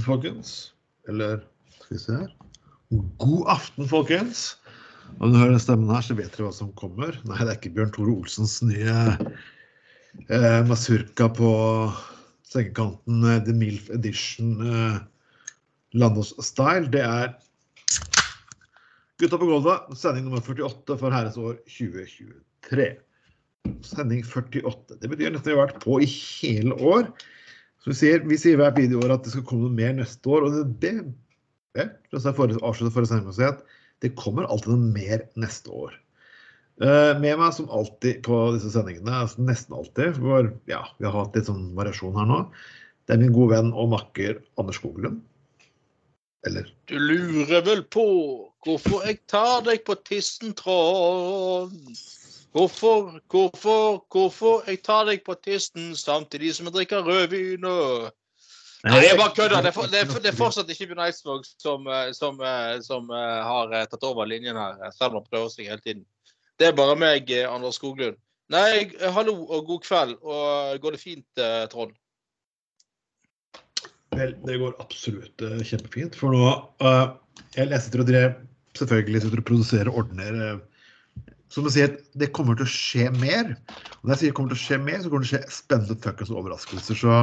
Aften, folkens. Eller skal vi se her. God aften, folkens. Når du hører den stemmen her, så vet dere hva som kommer. Nei, det er ikke Bjørn Tore Olsens nye eh, masurka på sengekanten, eh, The Milf Edition eh, Landås-style. Det er Gutta på gulvet, sending nummer 48 for herrens år 2023. Sending 48. Det betyr nesten vi har vært på i hele år. Så vi sier, vi sier hvert videoår at det skal komme noe mer neste år. Og det, det det avsluttet forrige å si at det kommer alltid noe mer neste år. Uh, med meg som alltid på disse sendingene, altså nesten alltid, for ja, vi har hatt litt sånn variasjon her nå, det er min gode venn og makker Anders Skoglund. Eller Du lurer vel på hvorfor jeg tar deg på tissen, Trond? Hvorfor, hvorfor, hvorfor jeg tar deg på tissen samtidig som jeg drikker rødvin og Nei, jeg bare kødder. Det, er det, er- det er fortsatt ikke Bjørn Eidsvåg som, eh, som, eh, som eh, har tatt over linjen her, selv om han prøver seg hele tiden. Det er bare meg, Anders Skoglund. Nei, hallo og god kveld. Og går det fint, Trond? Vel, det går absolutt kjempefint. For nå uh, Jeg sitter og drev selvfølgelig sitter og produserer og ordner Som å si at det kommer til å skje mer. Og når jeg sier det kommer til å skje mer, så kommer det til å skje spennende fuckings overraskelser. Så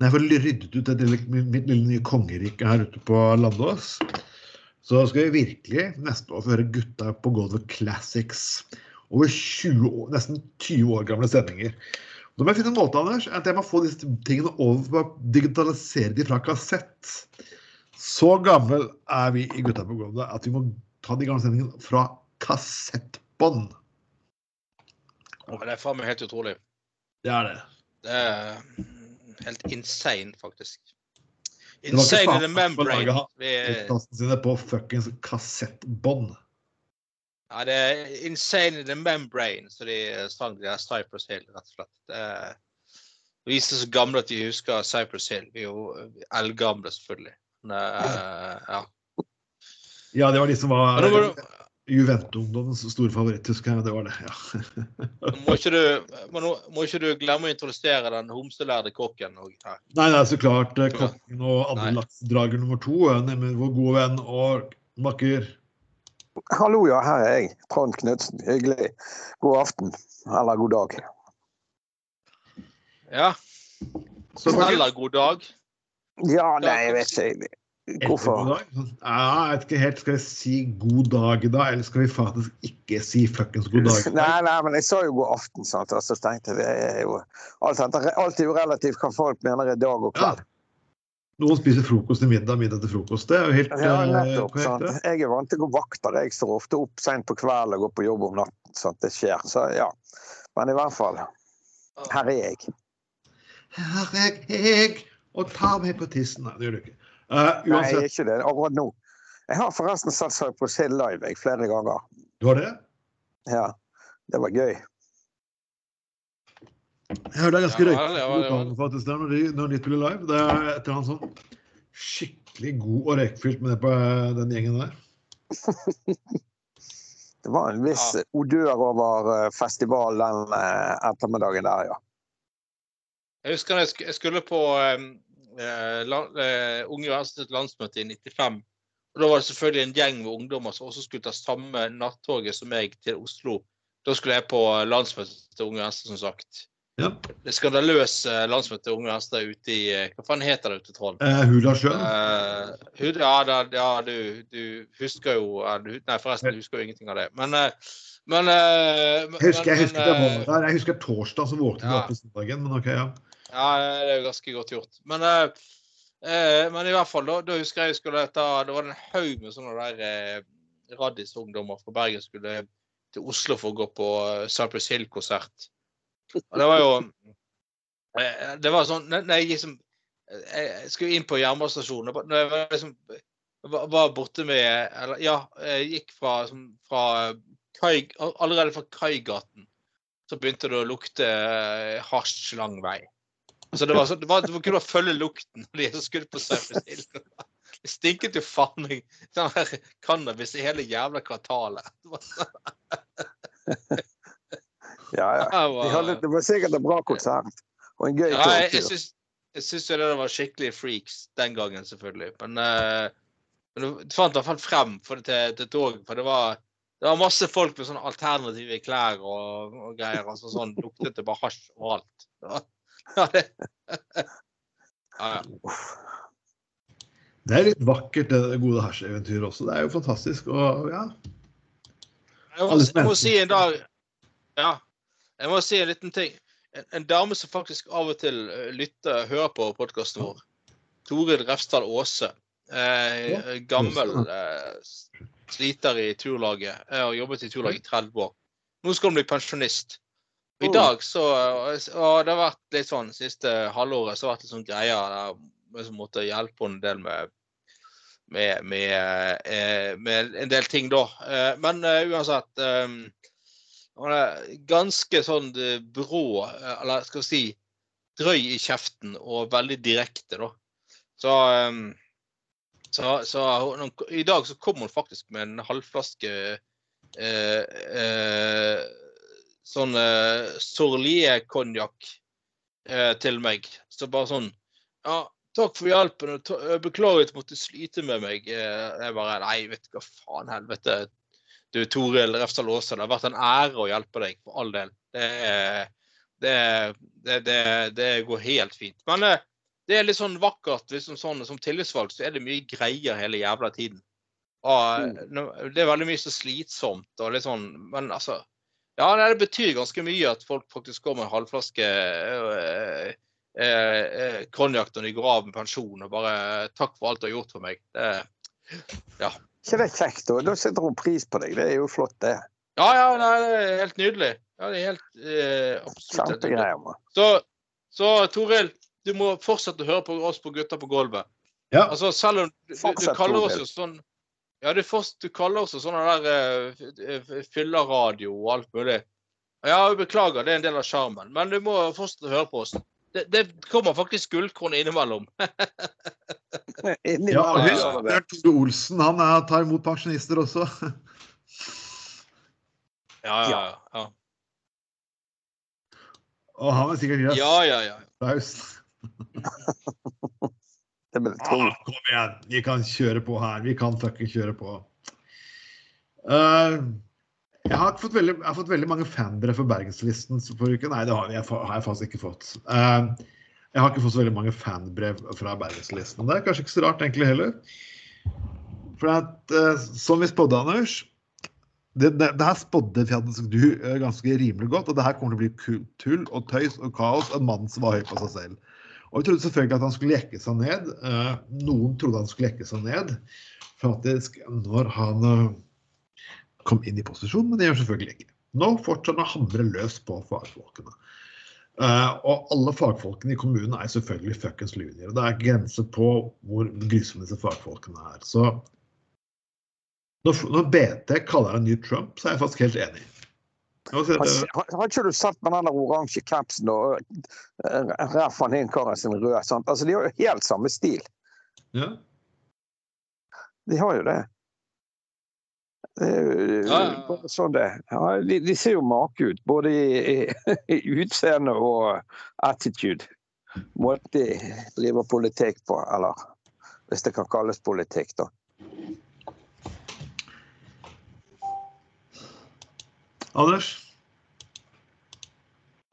når jeg får ryddet ut det mitt lille nye kongerike her ute på Landås, så skal vi virkelig neste år få høre gutta på Golden classics. Over 20 år, nesten 20 år gamle sendinger. Da må jeg finne en måte, Anders, at jeg må få disse tingene over på å digitalisere de fra kassett. Så gammel er vi i Gutta på gulvet at vi må ta de gamle sendingene fra kassettbånd. Oh, Det er faen meg helt utrolig. Det er det. Det er helt insane, faktisk. Det var ikke Insane in the meg for å membrane. lage Vi, sine på fuckings kassettbånd. ja, det er insane in the membrane, så de sang de der Cypress Hill, rett og slett. Det er, vi er så gamle at de husker Cypress Hill. Vi er jo eldgamle, selvfølgelig. Men, uh, ja. Ja, det var de som var Juventus-ungdommens store favoritt, husker jeg. Det var det, ja. må, ikke du, må, må ikke du glemme å introdusere den homselærde kokken og, her. Nei, det er så klart eh, kokken og andre laksedrager nummer to, eh, nemlig vår gode venn og makker Hallo, ja, her er jeg. Trond Knutsen. Hyggelig. God aften. Eller god dag. Ja. Så Eller god dag. Ja, nei, jeg vet ikke. Hvorfor? Ja, jeg vet ikke helt. Skal vi si god dag da, eller skal vi faktisk ikke si fuckings god dag? Nei, nei, men jeg sa jo god aften, sant. Og så tenkte jeg det er jo alt, alt er jo relativt hva folk mener er dag og kveld. Noen spiser frokost til middag, middag til frokost. Det er jo helt Ja, eh, nettopp. korrekt. Sant? Jeg er vant til å gå vakter. Jeg står ofte opp sent på kvelden og går på jobb om natten. Sant? Det skjer. Så ja. Men i hvert fall. Her er jeg. Her er jeg og tar meg på tissen. Nei, det gjør du ikke. Eh, Nei, jeg er ikke det akkurat nå. Jeg har forresten sett på Sild live jeg, flere ganger. du har det? Ja, det var gøy. Jeg hørte det er ganske Ja, faktisk der når de, når de spiller live. Det er et eller annet sånn skikkelig god og røykfylt med det på eh, den gjengen der. Det var en viss Ja. odør over festivalen festival den eh, ettermiddagen der, ja. Jeg husker jeg skulle på eh, eh, eh, Unge Venstres landsmøte i 95. Og Da var det selvfølgelig en gjeng med ungdommer som også skulle ta samme nattoget som meg til Oslo. Da skulle jeg på landsmøte til Unge Venstre, som sagt. Ja. Det skandaløse landsmøtet til Unge Venstre ute i eh, Hva faen heter det ute i Trond? Eh, Hulasjøen. Eh, Hud- ja, da, ja du, du husker jo Nei, forresten, du husker jo ingenting av det. Men, eh, Men, eh, men Jeg husker, jeg men, det eh, var der. Jeg husker torsdag, så våknet jeg Ja. opp på søndagen. Men OK, ja. Ja, det er jo ganske godt gjort. Men, eh, eh, men i hvert fall, da, da husker jeg jeg skulle ta Det var en haug med sånne der eh, Raddis-ungdommer fra Bergen skulle til Oslo for å gå på eh, Cypress Hill-konsert. Og det var jo eh, Det var sånn Når jeg liksom Jeg skulle inn på jernbanestasjonen. og Når jeg var liksom var borte med Eller ja, jeg gikk fra, fra kai, Allerede fra Kaigaten så begynte det å lukte hasj lang vei. Så det var sånn, det var, det var kunne bare følge lukten når de er så skulle på Cypress Hill. Det stinket jo faen meg sånn her cannabis i hele jævla kvartalet. Ja, ja. De hadde, det var sikkert en bra konsert. Og en gøy ja, jeg, jeg syns jo det var skikkelig freaks den gangen, selvfølgelig. Men, eh, men du fant i hvert fall frem for det til, til tog. For det var, det var masse folk med sånne alternative klær og, og greier. altså sånn Luktet det bare hasj overalt. Det Ja, det, ja, ja. Det er litt vakkert, det gode hasjeventyret også. Det er jo fantastisk. Og ja, Jeg må, jeg må si en dag Ja. Jeg må si en liten ting. En, en dame som faktisk av og til eh, lytter, hører på podkasten vår. Toril Refsdal Aase. Eh, gammel eh, sliter i turlaget. Jeg har jobbet i turlaget i 30 år. Nå skal hun bli pensjonist. I dag så Og det har vært litt sånn siste halvåret så har det vært litt sånn greier der vi måtte hjelpe henne en del med med, med, eh, med en del ting, da. Eh, men eh, uansett eh, Han er ganske sånn brå, eller skal vi si drøy i kjeften og veldig direkte, da. Så, eh, så, så hun, i dag så kom hun faktisk med en halvflaske eh, eh, sånn uh, Sorlie-konjakk uh, til meg. Så bare sånn Ja, takk for hjelpen. og ta- Beklager at du måtte slite med meg. Uh, Jeg bare Nei, vet du hva faen, helvete. Du Toril Refsdal Aase, det har vært en ære å hjelpe deg, for all del. Det, det, det, det, går helt fint. Men eh, det er litt sånn vakkert. Liksom sånn, som tillitsvalgt så er det mye greier hele jævla tiden. Og, eh, det er veldig mye så slitsomt og litt sånn Men altså Ja, nei, det betyr ganske mye at folk faktisk går med en halvflaske eh, øh, eh, konjakk når de går av med pensjon og bare 'Takk for alt du har gjort for meg'. Det, ikke det kjekt? Da Da setter hun pris på deg. Det er jo flott, det. ja, ja, nei, det er helt nydelig. Ja, det er helt eh, absolutt nydelig. Så, så Toril, du må fortsette å høre på oss på Gutter på gulvet. ja. Altså, selv om du, du, du kaller oss jo sånn Ja, du, først, du kaller oss sånne sånn der uh, fylleradio og alt mulig. Ja, jeg beklager, det er en del av sjarmen. Men du må fortsatt høre på oss. Det, det kommer faktisk gullkorn innimellom. Ja husk, det. er Tore Olsen. Han er, tar imot pensjonister også. Ja, ja, ja. ja. Og han er sikkert deg Ja, ja, ja. applaus. Det blir tungt. Ah, kom igjen, vi kan kjøre på her. Vi kan fucking kjøre på. Uh, jeg, har fått veldig, jeg har fått veldig mange fanbrev for Bergenslisten forrige uke. Nei, det har jeg, har jeg faktisk ikke fått. Uh, jeg har ikke fått så veldig mange fanbrev fra Bergenslisten. Det er kanskje ikke så rart egentlig heller. For at, uh, som vi spådde, Anders det, det, det her spådde du ganske rimelig godt. Og det her kommer til å bli tull og tøys og kaos. En mann som var høy på seg selv. Og vi trodde selvfølgelig at han skulle jekke seg ned. Eh, noen trodde han skulle jekke seg ned faktisk når han eh, kom inn i posisjon, men det gjør selvfølgelig ikke. Nå fortsetter han å hamre løs på fagfolkene. Eh, og alle fagfolkene i kommunen er selvfølgelig fuckings lunier. Og det er grenser på hvor grusomme disse fagfolkene er. Så når, når BT kaller han ny Trump, så er jeg faktisk helt enig. Har, ikke du sett med den oransje capsen og Ralf van Hinkaren sin rød? Sant? Altså, de har jo helt samme stil. ja. De har jo det. Det er jo Ja, ja, ja. sånn det de, de ser jo make ut, både i, i, i utseende og attitude. Måten de driver politikk på, eller hvis det kan kalles politikk, da. Anders?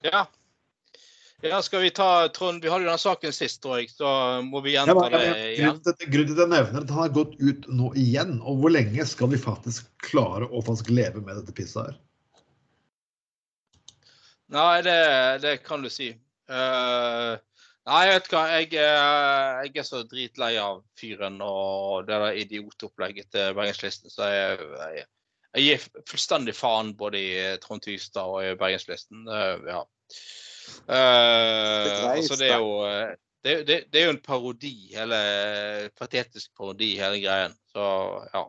Ja. Ja, skal vi ta Trond, vi hadde jo den saken sist, tror jeg, så må vi gjenta ja, det ja, igjen. grunnen, til, grunnen til at jeg nevner at han har gått ut nå igjen, og hvor lenge skal vi faktisk klare å faktisk leve med dette pisset her? Nei, det, det kan du si. Uh, nei, jeg vet hva. Jeg, eh, jeg er så dritlei av fyren og det der idiotopplegget til Bergenslisten, så jeg, jeg, jeg gir fullstendig faen både i Trond Tystad og i Bergenslisten. Eh, ja. Uh, altså, det er jo eh, det, det, det er jo en parodi, hele patetisk parodi, hele greien. Så ja.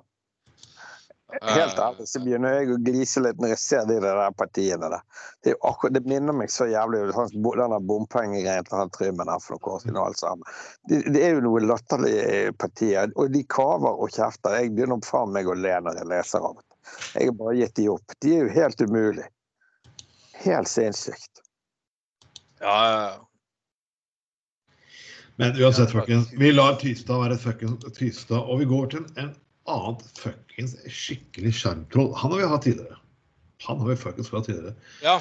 Helt Eh, ærlig så begynner jeg å glise litt når jeg ser de der partiene der. Det, akkurat, det minner meg så jævlig om sånn, den bompengegreien til han Trymmen her for noen år siden og alt sammen. Det, det er jo noe latterlige partier, og de kaver og kjefter. Jeg begynner faen meg å le når jeg leser av det. Jeg har bare gitt de opp. De er jo helt umulig. Helt sinnssykt. ja, ja, ja. Men uansett, folkens. Vi lar Tystad være et fuckings Tystad, og vi går til en, en annen fuckings skikkelig sjarmtroll. Han har vi hatt tidligere. Han har vi fuckings hatt tidligere. ja.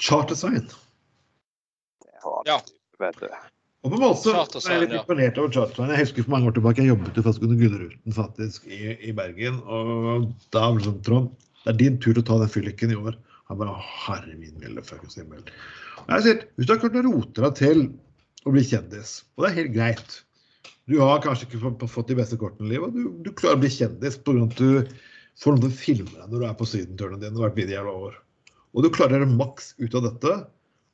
Chartersign. Ja. Vet du. Og på en måte er jeg litt imponert over Chartersign. Jeg husker for mange år tilbake jeg jobbet jo faktisk under faktisk i, i Bergen. Og da var det sånn Trond, det er din tur til å ta den fylliken i år. Han bare herre min milde fuckings himmel. Og jeg sier, hvis du har klart å rote deg til å bli kjendis, og det er helt greit Du har kanskje ikke fått- de beste kortene i livet, du, du klarer å bli kjendis pga. at du får noen til å filme deg når du er på sydenturene dine og har vært med i år. Og du klarer maks ut av dette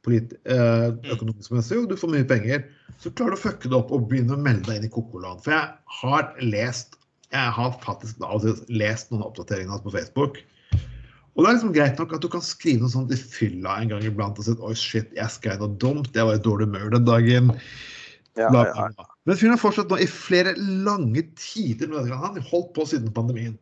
økonomisk messig, og du får mye penger, så klarer du å fucke det opp og begynne å melde deg inn i Kokoland. For jeg har lest jeg har faktisk og lest noen oppdateringer hans på Facebook. Og det er liksom greit nok at du kan skrive noe sånt i fylla en gang iblant og si oi shit, jeg skrev noe dumt, jeg var i dårlig humør den dagen. Ja, ja, ja. Men fyren har fortsatt nå i flere lange tider. Han har holdt på siden pandemien.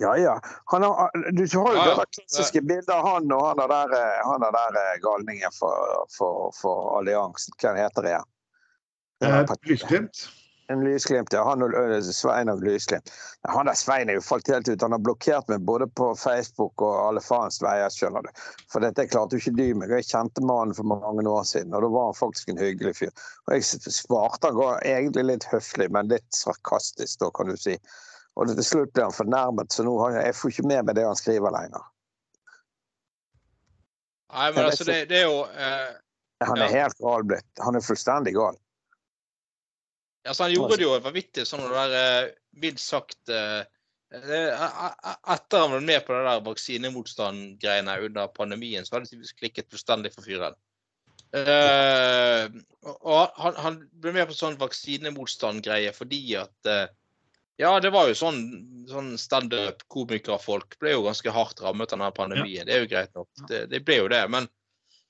Ja, ja. Han har, du har jo Ja, ja. klassiske bildet av han og han er der, eh, han er der eh, galningen for, for, for alliansen. Hva heter det Eh. Lysglimt. En Lysglimt, ja. Han og Svein av Lysglimt. Han der Svein er jo falt helt ut. Han har blokkert meg både på Facebook og alle faens veier, skjønner du. For dette klarte jo ikke dy meg. Jeg kjente mannen for mange år siden, og da var han faktisk en hyggelig fyr. Og jeg svarte han egentlig litt høflig, men litt sarkastisk, da, kan du si. Og til slutt ble han fornærmet, så nå jeg, får ikke med meg det han skriver lenger. Nei, men altså, det, det er jo eh, Han er Ja. helt gal blitt. Han er fullstendig gal. Altså, han gjorde det jo vanvittig sånn det der eh, sagt eh, eh, Etter han var med på det der vaksinemotstand-greiene under pandemien, så hadde det klikket fullstendig for fyren. Eh, og han, han ble med på sånn vaksinemotstand-greie fordi at eh, Ja, det var jo sånn, sånn standup-komikerfolk ble jo ganske hardt rammet av denne pandemien. Det er jo greit nok. Det, det ble jo det. Men,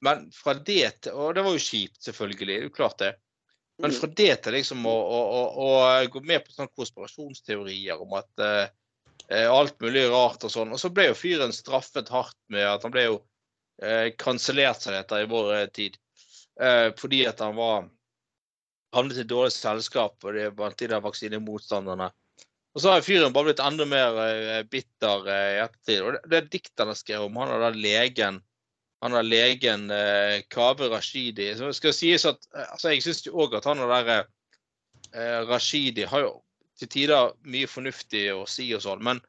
men fra det til Og det var jo kjipt, selvfølgelig. Det er jo klart det. Men fra det til liksom å, å, å, å gå med på sånne konspirasjonsteorier om at eh, eh, alt mulig rart og sånn. Og så ble jo fyren straffet hardt med at han ble jo eh, kansellert, som det heter i vår eh, tid. Eh, fordi at han var havnet i dårlig selskap og det blant de der vaksinemotstanderne. Og så har fyren bare blitt enda mer eh, bitter eh, i ettertid. Og det, det diktet han har skrevet om, han og den legen han er legen eh, Kaveh Rashidi. Så skal sies at eh, altså Jeg syns òg at han og der eh, Rashidi har jo til tider mye fornuftig å si og sånn, men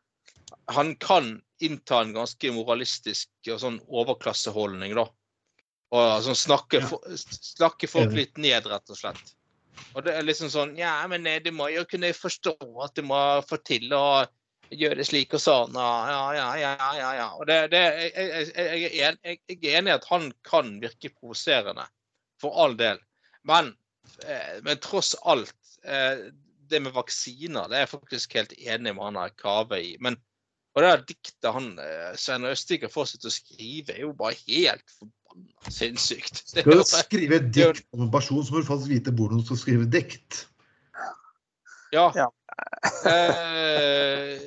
han kan innta en ganske moralistisk og sånn overklasseholdning, da. Og sånn snakke, snakke folk litt ned, rett og slett. Og det er liksom sånn Ja, men eh, du må jo kunne forstå at du må få til å gjøre slik og sånn. Ja, ja, ja, ja. ja. Og det, det, jeg, jeg, jeg, jeg, er enig i at han kan virke provoserende, for all del. Men, eh, men tross alt, eh, det med vaksiner, det er jeg faktisk helt enig med han her Kave i. Men og det diktet han Svein får seg å skrive, er jo bare helt forbanna sinnssykt. Det Skal du skrive dikt om en person, så må du faktisk vite hvordan du skal skrive dikt. Ja. Ja. Eh,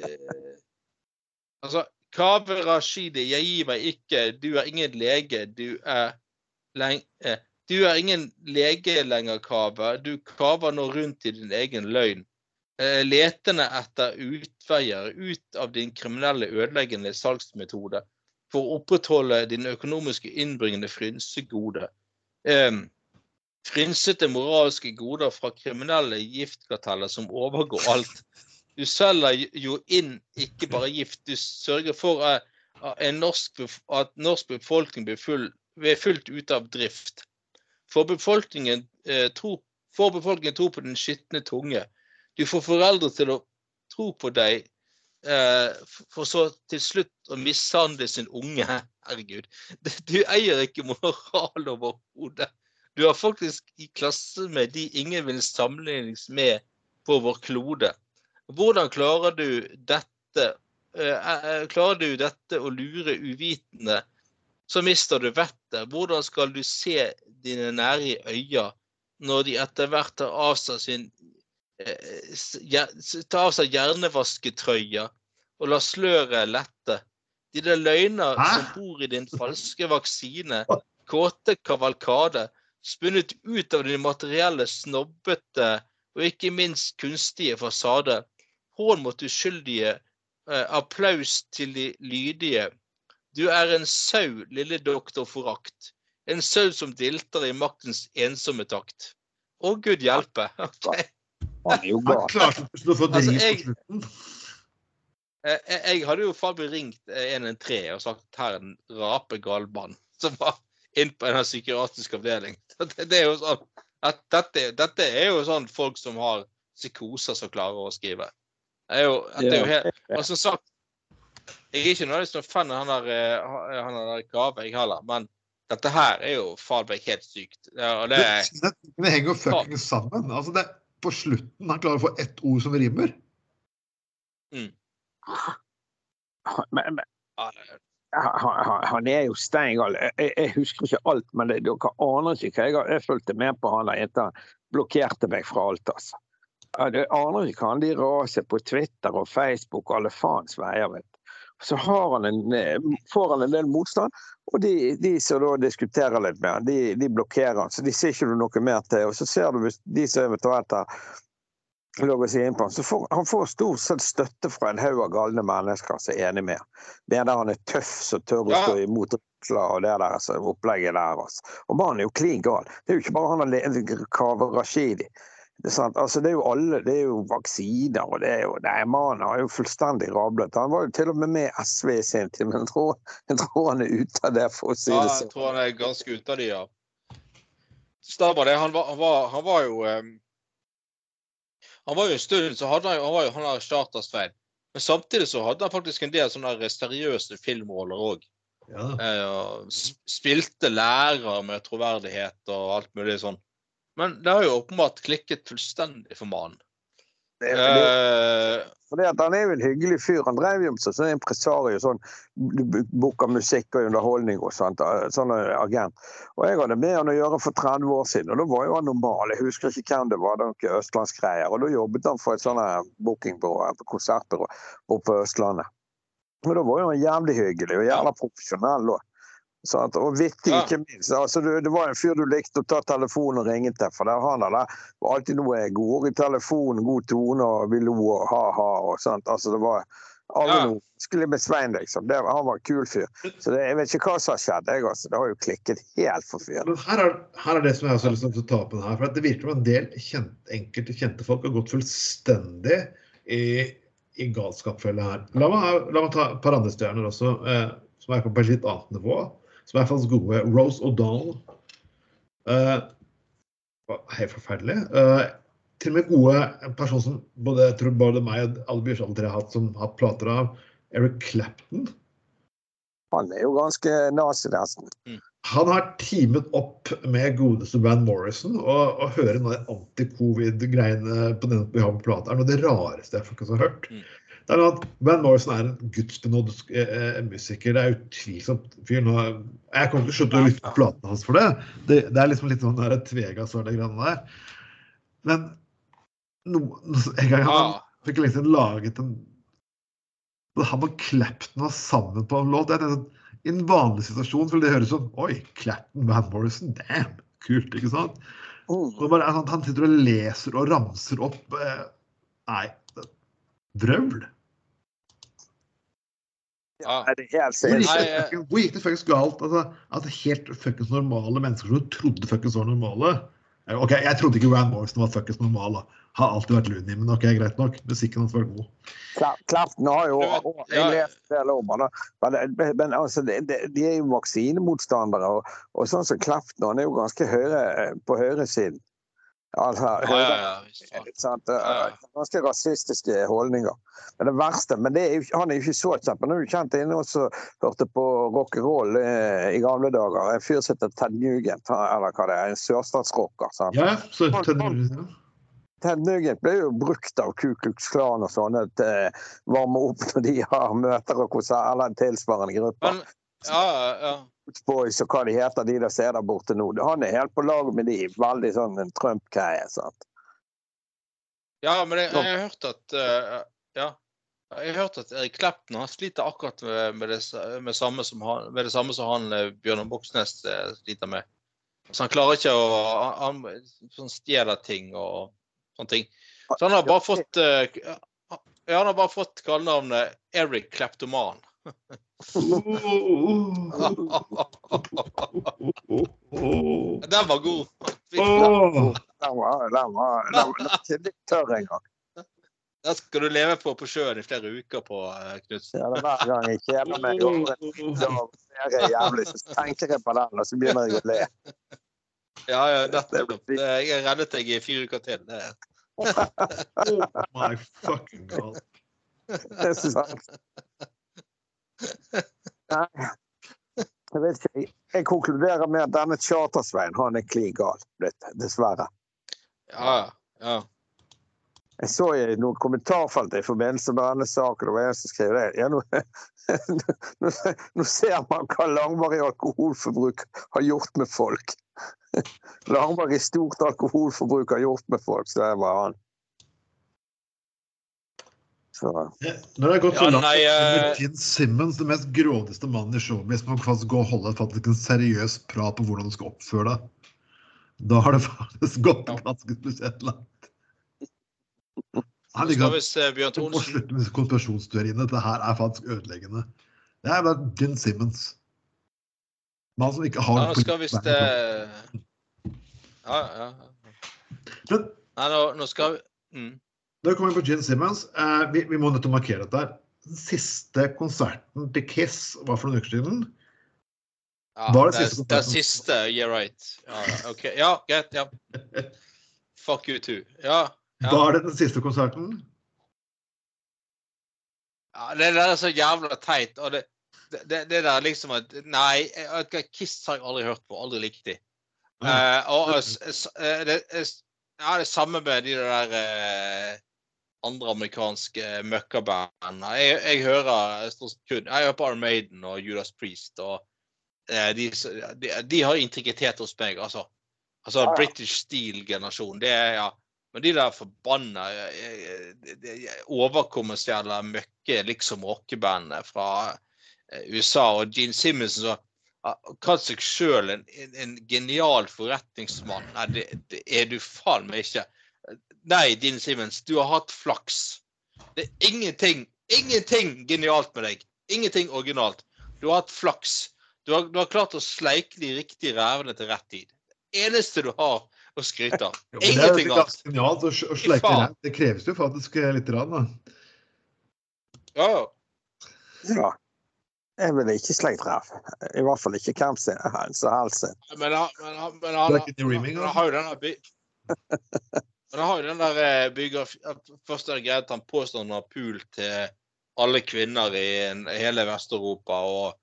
altså, Kaveh Rashidi, jeg gir meg ikke. Du er ingen lege. Du er leng... Eh, du er ingen lege lenger, Kaveh. Du kaver nå rundt i din egen løgn. Eh, letende etter utveier ut av din kriminelle ødeleggende salgsmetode for å opprettholde din økonomiske innbringende frynsegode. Eh, frynsete moralske goder fra kriminelle giftkarteller som overgår alt. Du selger jo inn ikke bare gift, du sørger for at norsk, at norsk befolkning blir, full, blir fullt ute av drift. For befolkningen, eh, tro, får befolkningen tro på den skitne tunge. Du får foreldre til å tro på deg, for så til slutt å mishandle sin unge. Herregud. Du eier ikke moral overhodet. Du er faktisk i klasse med de ingen vil sammenlignes med på vår klode. Hvordan klarer du dette? eh, eh, klarer du dette å lure uvitende, så mister du vettet. Hvordan skal du se dine nære i øya når de etter hvert tar av seg sin eh, tar av seg hjernevasketrøya og la sløret lette? De der løgner Hæ? som bor i din falske vaksine, kåte kavalkade, spunnet ut av din materielle, snobbete og ikke minst kunstige fasade. Hån mot uskyldige, eh, applaus til de lydige. Du er en sau, lille doktor Forakt. En sau som dilter i maktens ensomme takt. Å, gud hjelpe. Ok. Han er jo Han klarte ikke å få Altså, dris jeg- på slutten. Eh, Jeg, jeg hadde jo faen ringt eh, 113 og sagt her er en rapegal mann som var inn på en psykiatrisk avdeling. Det, det er jo sånn at dette, dette er jo sånn folk som har psykoser som klarer å skrive. Det er jo, det er jo helt, og som sagt, jeg er ikke nødvendigvis noen fan av han der, eh, han der Gave, jeg heller, men dette her er jo faen meg helt sykt. Ja, og det Det, det henger jo fuckings sammen. Altså det, på slutten han klarer å få ett ord som rimer. Men, men han, han- han er jo steingal. Jeg, jeg- husker ikke alt, men det, dere aner ikke hva jeg har Jeg fulgte med på han der etter han blokkerte meg fra alt, altså. Jeg aner ikke hva han de raser på Twitter og Facebook og alle faens veier, vet. Så har han en, eh, får han en del motstand, og de, de som da diskuterer litt med han, de, de blokkerer han. Så de ser ikke noe mer til. Og så ser du hvis de som eventuelt har logget seg inn på han, så får han får stort sett støtte fra en haug av galne mennesker som er enig med han. Mener han er tøff som tør å stå imot og det der altså, opplegget der. Altså. Og mannen er jo klin gal. Det er jo ikke bare han Kaveh Rashidi. Det er, sant? Altså, det er jo alle, det er jo vaksiner og det er jo Nei, mannen har jo fullstendig rablet. Han var jo til og med med SV i sin tid, men jeg tror, jeg tror han er ute av det, for å si ja, det jeg sånn. tror han er ganske ute av det, ja. Stabber, det. Han var, han var, han var jo um, Han var jo en stund så hadde han han var jo han der Charter-Svein. Men samtidig så hadde han faktisk en del sånne der seriøse filmroller òg. Ja. Eh, spilte lærer med troverdighet og alt mulig sånn. Men det har jo åpenbart klikket fullstendig for mannen. Det, Eh, Fordi at Han er jo en hyggelig fyr. Han drev jo med sånn impresario, sånn booker musikk og underholdning og sånt. eh, Sånn eh, agent. Og jeg hadde med han å gjøre for 30 år siden, og da var jo han normal. Jeg husker ikke hvem det var, det var noen østlandsgreier. Og da jobbet han for et sånt bookingbyrå, konsertbyrå oppe på Østlandet. Men da var jo han jævlig hyggelig og jævla profesjonell òg. Sant? Og vittig, Ja. ikke minst. Altså, du, det var en fyr du likte å ta telefonen og ringe til. For der han der var alltid noe god i telefonen, god tone, og vi lo og ha-ha. og sånt. Altså, det var aldri Ja. noe skulle med Svein, liksom. Det, han var en kul fyr. Så det, jeg vet ikke hva som har skjedd. Jeg, altså. Det har jo klikket helt for fyren. Her er, her er det som jeg også har lyst til å ta opp her. For at det virker som en del kjent, enkelte kjente folk har gått fullstendig i, i galskapsfella her. La meg, la meg ta et par andre stjerner også, eh, som er på et litt annet nivå. Som er faktisk gode. Rose O'Donnell. Uh, helt forferdelig. Uh, til og med gode en person som både, jeg tror både meg og alle Bjørsal har hatt som har hatt plater av. Eric Clapton. Han er jo ganske nazi, nesten. Han har teamet opp med godeste Van Morrison, og å høre noe anti-covid-greiene på denne vi har på plata, er noe av det rareste jeg faktisk har hørt. Mm. Det er at Van Morrison er en gudsbenådd eh, musiker. Det er utvilsomt fyr. Nå, jeg kommer til å slutte å lytte på platene hans for det. Det, det er liksom litt sånn der Så er det greiene der. Men no, en gang han ja. fikk liksom laget en Han og Clapton var sammen på en låt. Det er sånn, I en vanlig situasjon ville det høres sånn Oi, Clapton, Van Morrison, damn! Kult, ikke sant? Mm. Bare, sånn, han sitter og leser og ramser opp eh, Nei, vrøvl. Ja. Det er helt Hvor gikk det faktisk hvor gikk det fuckings galt? Altså, at helt fuckings normale mennesker som trodde fuckings var normale, Ok, Jeg trodde ikke Rand Morrison var fuckings normal. da. Har alltid vært loony, men ok, greit nok. Musikken hans var god. Kla- Klaften har jo og. Jeg leste da. Men, men altså, de, det, de er jo vaksinemotstandere. Og, og sånn som Klaften, han er jo ganske høyre, på høyresiden. Altså, Ja, ja, ja. Ganske rasistiske holdninger. Men det verste, men det er jo, han er jo ikke så kjent. Men han er jo kjent inne og så hørte på rock'n'roll eh, i gamle dager. En fyr som heter Ted Nugent, eller hva det er, en sørstatsrocker. Ja, så Han- Ted- Ted Nugent ble jo brukt av Ku Klux Klan og sånne til å varme opp når de har møter og konserter, eller en tilsvarende gruppe. Men ja, ja, ja. Boys og hva de heter, de der ser der borte nå. Han er helt på lag med de. Veldig sånn en Trump-greie. sant? Ja, men jeg, jeg har hørt at uh, Ja. Jeg har hørt at Erik Klepten han sliter akkurat med, med, det, med, samme som han, med det samme som han eh, Bjørnar Moxnes eh, sliter med. Så han klarer ikke å Han, han sånn stjeler ting og sånne ting. Så han har bare fått uh, Ja, han har bare fått kallenavnet Eric Kleptoman. Den var god. Den var, den var, den var, ikke litt tørr engang. Den skal du leve på på sjøen i flere uker på, eh, Knutsen. Ja, det er hver gang jeg kjeder meg over en og jævlig, så tenker jeg på den, og så begynner jeg å le. Ja, ja, nettopp. Jeg har reddet deg i fire uker til. Det. My fucking god. Det er sant. Nei, jeg vet ikke. Jeg- konkluderer med at denne Chartersveien, han er klin gal blitt, dessverre. Ja, ja. Jeg så i noen kommentarfelt i forbindelse med denne saken, det var en som skrev det. Ja, nå, nå, nå ser man hva langvarig alkoholforbruk har gjort med folk. Langvarig stort alkoholforbruk har gjort med folk, så det var han. Så, Når det har gått så Ja, langt nei, eh, med Gene Simmons, den mest grådigste mannen i showbiz, må faktisk gå og holde faktisk en seriøs prat på hvordan du skal oppføre deg. Da har det faktisk gått ganske spesielt langt. Han skal og vi se Bjørn Du må slutte med konspirasjonsteoriene. Dette her er faktisk ødeleggende. Det er bare Gene Simmons. Mann som ikke har Ja, nå skal visst vern. eh, Ja, ja. ja. Men Nei, nå, nå skal vi mm. Da kommer vi på Gene Simmons. Eh, vi, vi må nødt til å markere dette. her. Den siste konserten til Kiss var for noen uker siden. ja, Var det det, siste det, konserten? siste Yeah, right. Ja, OK. Ja, greit. Ja. Fuck you too. Ja. Ja. Var det den siste konserten? ja det der er så jævla teit. Og det, det, det, det der liksom at Nei, Kiss har jeg aldri hørt på. Aldri likt de. Uh, og uh, det, es- ja, det samme med de der andre amerikanske møkkaband. Jeg, jeg hører stort sett kun Jeg hører på Iron Maiden og Judas Priest. og eh, de, de, de har integritet hos meg, altså. Altså ah, ja. British Steel-generasjon. Det er ja. Men de der forbanna eh, eh, overkommersielle møkke liksom rockebandene fra eh, USA og Gene Simmons som har kalt seg sjøl en, en, en genial forretningsmann. Nei, det, det er du faen meg ikke. Nei, Dean Simmons, du har hatt flaks. Det er ingenting, ingenting genialt med deg. Ingenting originalt. Du har hatt flaks. Du har, du har klart å sleike de riktige rævene til rett tid. Det eneste du har å skryte av. Jo, det er Ingenting jo annet. genialt å, å sleike ræv. Det kreves jo faktisk eh, litt. Rann, da. Ja, ja. Jeg ville ikke slekt ræv. I hvert fall ikke hvem sin. Men men men Det er men han har jo den der by... Men han har jo den der bygger, biografi... at Først er det greit at han påstår han har pool til alle kvinner i hele Vest-Europa og,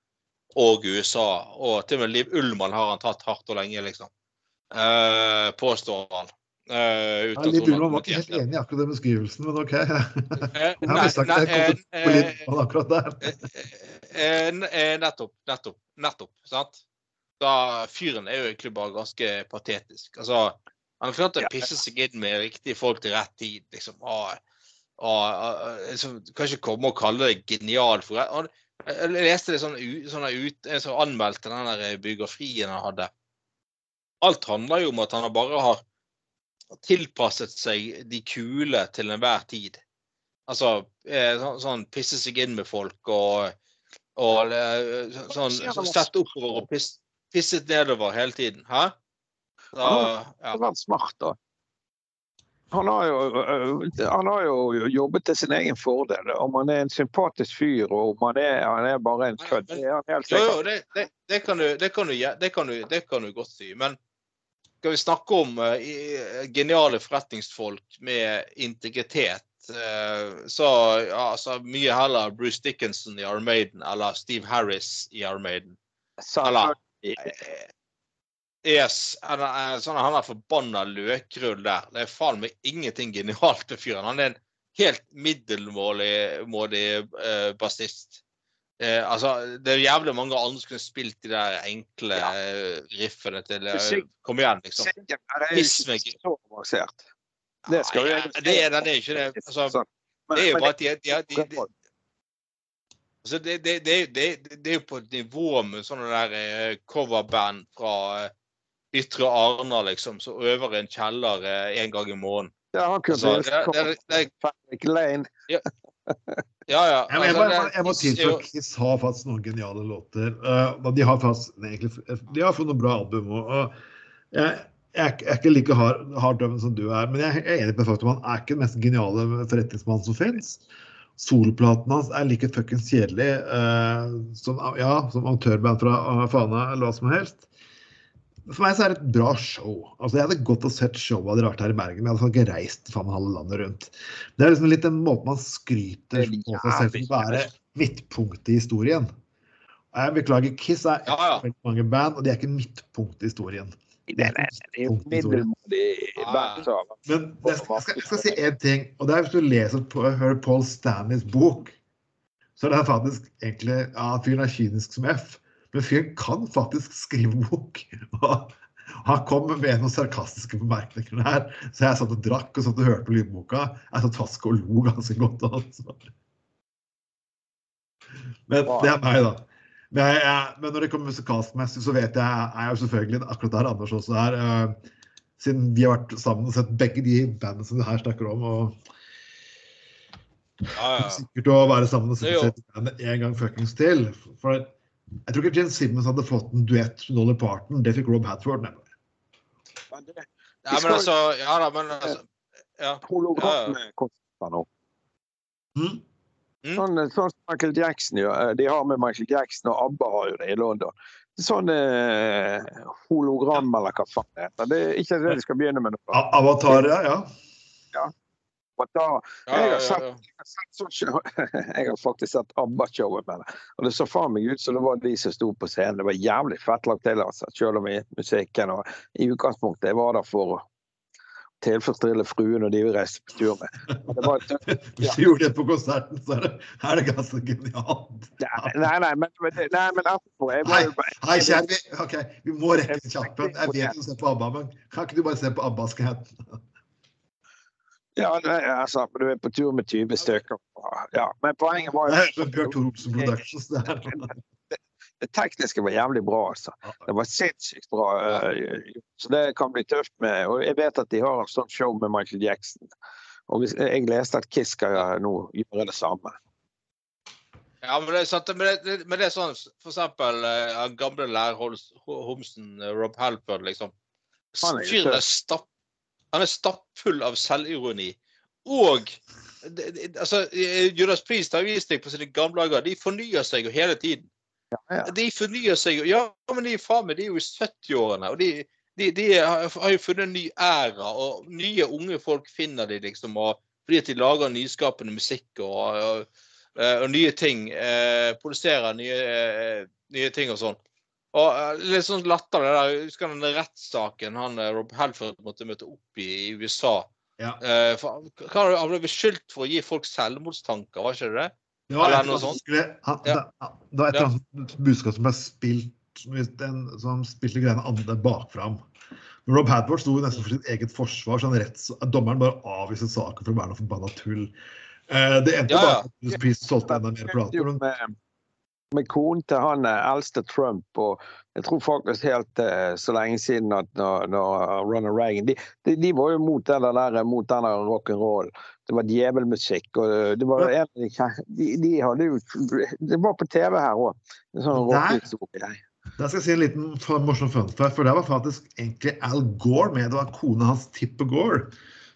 og USA. Og til og med Liv Ullmann har han tatt hardt og lenge, liksom. Eh, påstår han. Eh, Ja, Liv Ullmann var ikke helt enig i akkurat den beskrivelsen, men OK. Eh, Jeg har sagt at jeg kom på Liv Ullmann akkurat der. Eh, eh, nettopp, nettopp, nettopp. sant? Da Fyren er jo egentlig bare ganske patetisk. Altså, Han har klart å Ja. pisse seg inn med riktige folk til rett tid. liksom. Og, og, liksom, kan ikke komme og kalle det genial. For, og, jeg leste det sånn, sånn ut, en som anmeldte den der biografien han hadde. Alt handler jo om at han bare har tilpasset seg de kule til enhver tid. Altså eh, sånn, sånn pisse seg inn med folk og, og eh, sånn sette sett oppover og pisse, pisset nedover hele tiden. Hæ? Så, ja. har vært smart, da. Han har, jo, øh, han har jo jobbet til sin egen fordel. Om han er en sympatisk fyr og om han er, han er bare en kødd, det er han helt sikkert. det, det, det, kan du, det, kan du, kan du, det kan du godt si. Men skal vi snakke om uh, geniale forretningsfolk med integritet, uh, så ja, altså, mye heller Bruce Dickinson i Armaden eller Steve Harris i Armaden. Eller eh, Yes, han er, sånn, han er forbanna løkrull der. Det er faen meg ingenting genialt med fyren. Han er en helt middelmådig eh, bassist. Eh, altså, det er jævlig mange andre som kunne spilt de der enkle Ja. eh, riffene til eh, Kom igjen, liksom. Jo Piss meg. Det skal vi Nei, det er det er ikke det. Altså, Sånn. Det er jo bare at de, de, de, de, altså det, det, det, det, er jo på et nivå med sånne der eh, coverband fra eh, Ytre Arna, liksom, som øver i en kjeller eh, en gang i måneden. Ja, han kunne Altså, det, det, det, ikke Lane. ja, ja. Ja, Altså, jeg, må, det- jeg må at Kiss har faktisk noen geniale låter. Uh, de har faktisk egentlig, de har fått noen bra album. Og, og jeg, jeg, er ikke- jeg er ikke like hard, harddømmende som du er, men jeg er enig med faktum han er ikke den mest geniale forretningsmannen som fins. Solplaten hans er like fuckings kjedelig uh, som, ja, som amatørband fra uh, Fana eller hva som helst. For meg så er det et bra show. Altså, Jeg hadde gått og sett showet hadde vært her i Bergen, men jeg hadde ikke reist faen halve landet rundt. Det er liksom litt den måten man skryter er på seg selv for å være midtpunktet i historien. Og Jeg beklager, Kiss er Ja, ja. veldig mange band, og de er ikke midtpunktet i historien. Det er det jo middelmådig band. Men jeg skal, jeg skal, jeg skal si én ting, og det er hvis du leser på, hører Paul Stanleys bok, så er det faktisk egentlig Ja, fyren er kynisk som F, men fyren kan faktisk skrive bok. Og han kom med noen sarkastiske bemerkninger der, så jeg satt og drakk og satt og hørte på lydboka. Jeg satt fast og lo ganske godt. Altså. Men det er meg, da. Men, jeg, jeg, men når det kommer musikalskmessig, så vet jeg jeg er jo selvfølgelig akkurat der Anders også er. Uh, siden vi har vært sammen og sett begge de bandene som du her snakker om. og ja, ja. sikkert å være sammen og sett jo- i bandet en gang fuckings til. For jeg tror ikke Jen Simmons hadde fått en duett med Dolly Parton. Det fikk Rob Hatford. nemlig. Men det ja, men altså Ja da, men altså ja. Mm. Mm. Sånn, sånn som Michael Jackson gjør. De har med Michael Jackson, og ABBA har jo det i London. Sånn eh, hologram, eller hva faen det heter. Det er ikke det de skal begynne med nå. Avatar, ja. ja. Da, jeg, har sett, jeg, har sett sånn show, jeg har faktisk sett ABBA-showet med det. Og det så faen meg ut som det var de som sto på scenen. Det var jævlig fett lagt til, altså. Selv om i musikken og i utgangspunktet jeg var der for å tilfredsstille fruen og de vi reiste på tur med. Var, Hvis du gjorde det på konserten, så er det, er det ganske genialt. nei, nei, men, men, nei, men etterpå jeg var Hei, hei kjære, vi, ok, vi må rekke kjappen. Jeg vet du ser på ABBA, men kan ikke du bare se på ABBA? Ja, nei, altså, du er på tur med 20 stykker. Ja, men poenget var jo jo Bjørn Tore Olsen Productions. Det det tekniske var jævlig bra, altså. Det var sinnssykt bra. eh, Så det kan bli tøft med Og jeg vet at de har et sånt show med Michael Jackson. Og hvis, jeg leste at Kiss skal nå gjøre det samme. Ja, men det, er sant, men det, men det er sånn for eksempel eh, gamle eh, Rob Halford, liksom. Er stapp, han er stappfull av selvironi. Og altså, Judas Priest har vist deg på sine gamle dager. De fornyer seg jo hele tiden. Ja. De fornyer seg jo. Ja, men de er faen meg, de er jo i 70-årene. Og de, de, de har har jo funnet en ny æra. Og nye unge folk finner de liksom. Og, fordi at de lager nyskapende musikk og, og, og, og nye ting. Eh, produserer nye, eh, nye ting og sånn. Og eh, litt sånn latter det der. Jeg husker den rettssaken han eh, Rob Helford måtte møte opp i i USA. Ja. Uh, for, hva, han ble beskyldt for å gi folk selvmordstanker, var ikke det det? Det var Eller et noe eller annet sånt. skulle- han- Ja. det- det var et eller annet budskap som ble spilt den, som spilte greiene andre bakfram. Men Rob Hadford sto nesten for sitt eget forsvar, så han retts, dommeren bare avviste saken for å være noe forbanna tull. Uh, det endte Ja, ja. bare at Priest solgte enda mer plater. Men Med, konen til han eh, eldste Trump, og jeg tror faktisk helt eh, så lenge siden at når, når Ronald Reagan de, de, de var jo mot den der, mot den der rock'n'roll. Det var djevelmusikk. og eh, det var en, de, de, de hadde jo Det var på TV her òg. Sånn rockehistorie. Der skal jeg si en liten morsom fun fact, for det var faktisk egentlig Al Gore med. Det var kona hans Tipper Gore.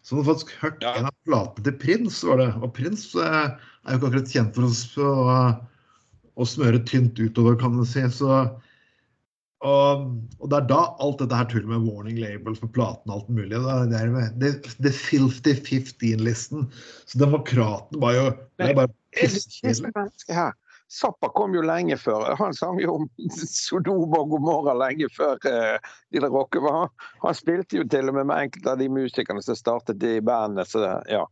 Som hadde faktisk hørt Ja. en av platene til Prins, var det. Og Prins eh, er jo ikke akkurat kjent for å, s- å smøre tynt utover, kan du si. Så, og, og det er da alt dette her tullet med warning labels for platen og alt mulig. Det er det, det, det filthy 15-listen. Så demokraten var jo det er bare pisskjedelig. Zappa kom jo lenge før. Han sang jo om Sodoma og Gomorra lenge før eh, de der rockerne var. Han, han spilte jo til og med med enkelte av de musikerne som startet i bandet. Så ja.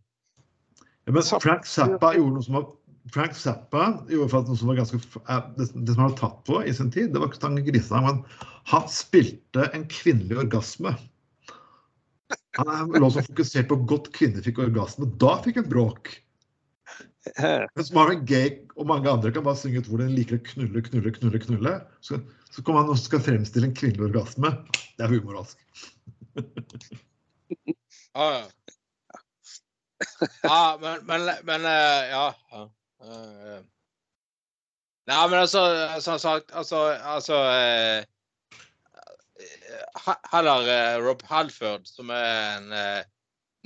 Ja, men Frank Zappa gjorde noe som var Frank Zappa gjorde faktisk noe som var ganske eh, Det, det som han var tatt på i sin tid, det var ikke Tange grisesang, men han spilte en kvinnelig orgasme. Han er- lå så fokusert på godt kvinner fikk orgasme. Da fikk han bråk. Mens Marvin Gaye og mange andre kan bare synge ut hvor de liker å knulle, knulle, knulle. knulle. Så, så kommer han og skal fremstille en kvinnelig orgasme. Det er humoralsk. Ja, ja. ja men, men, men eh, ja. Eh, Nei, men altså, som sagt, altså, altså uh, Heller uh, Rob Halford, som er en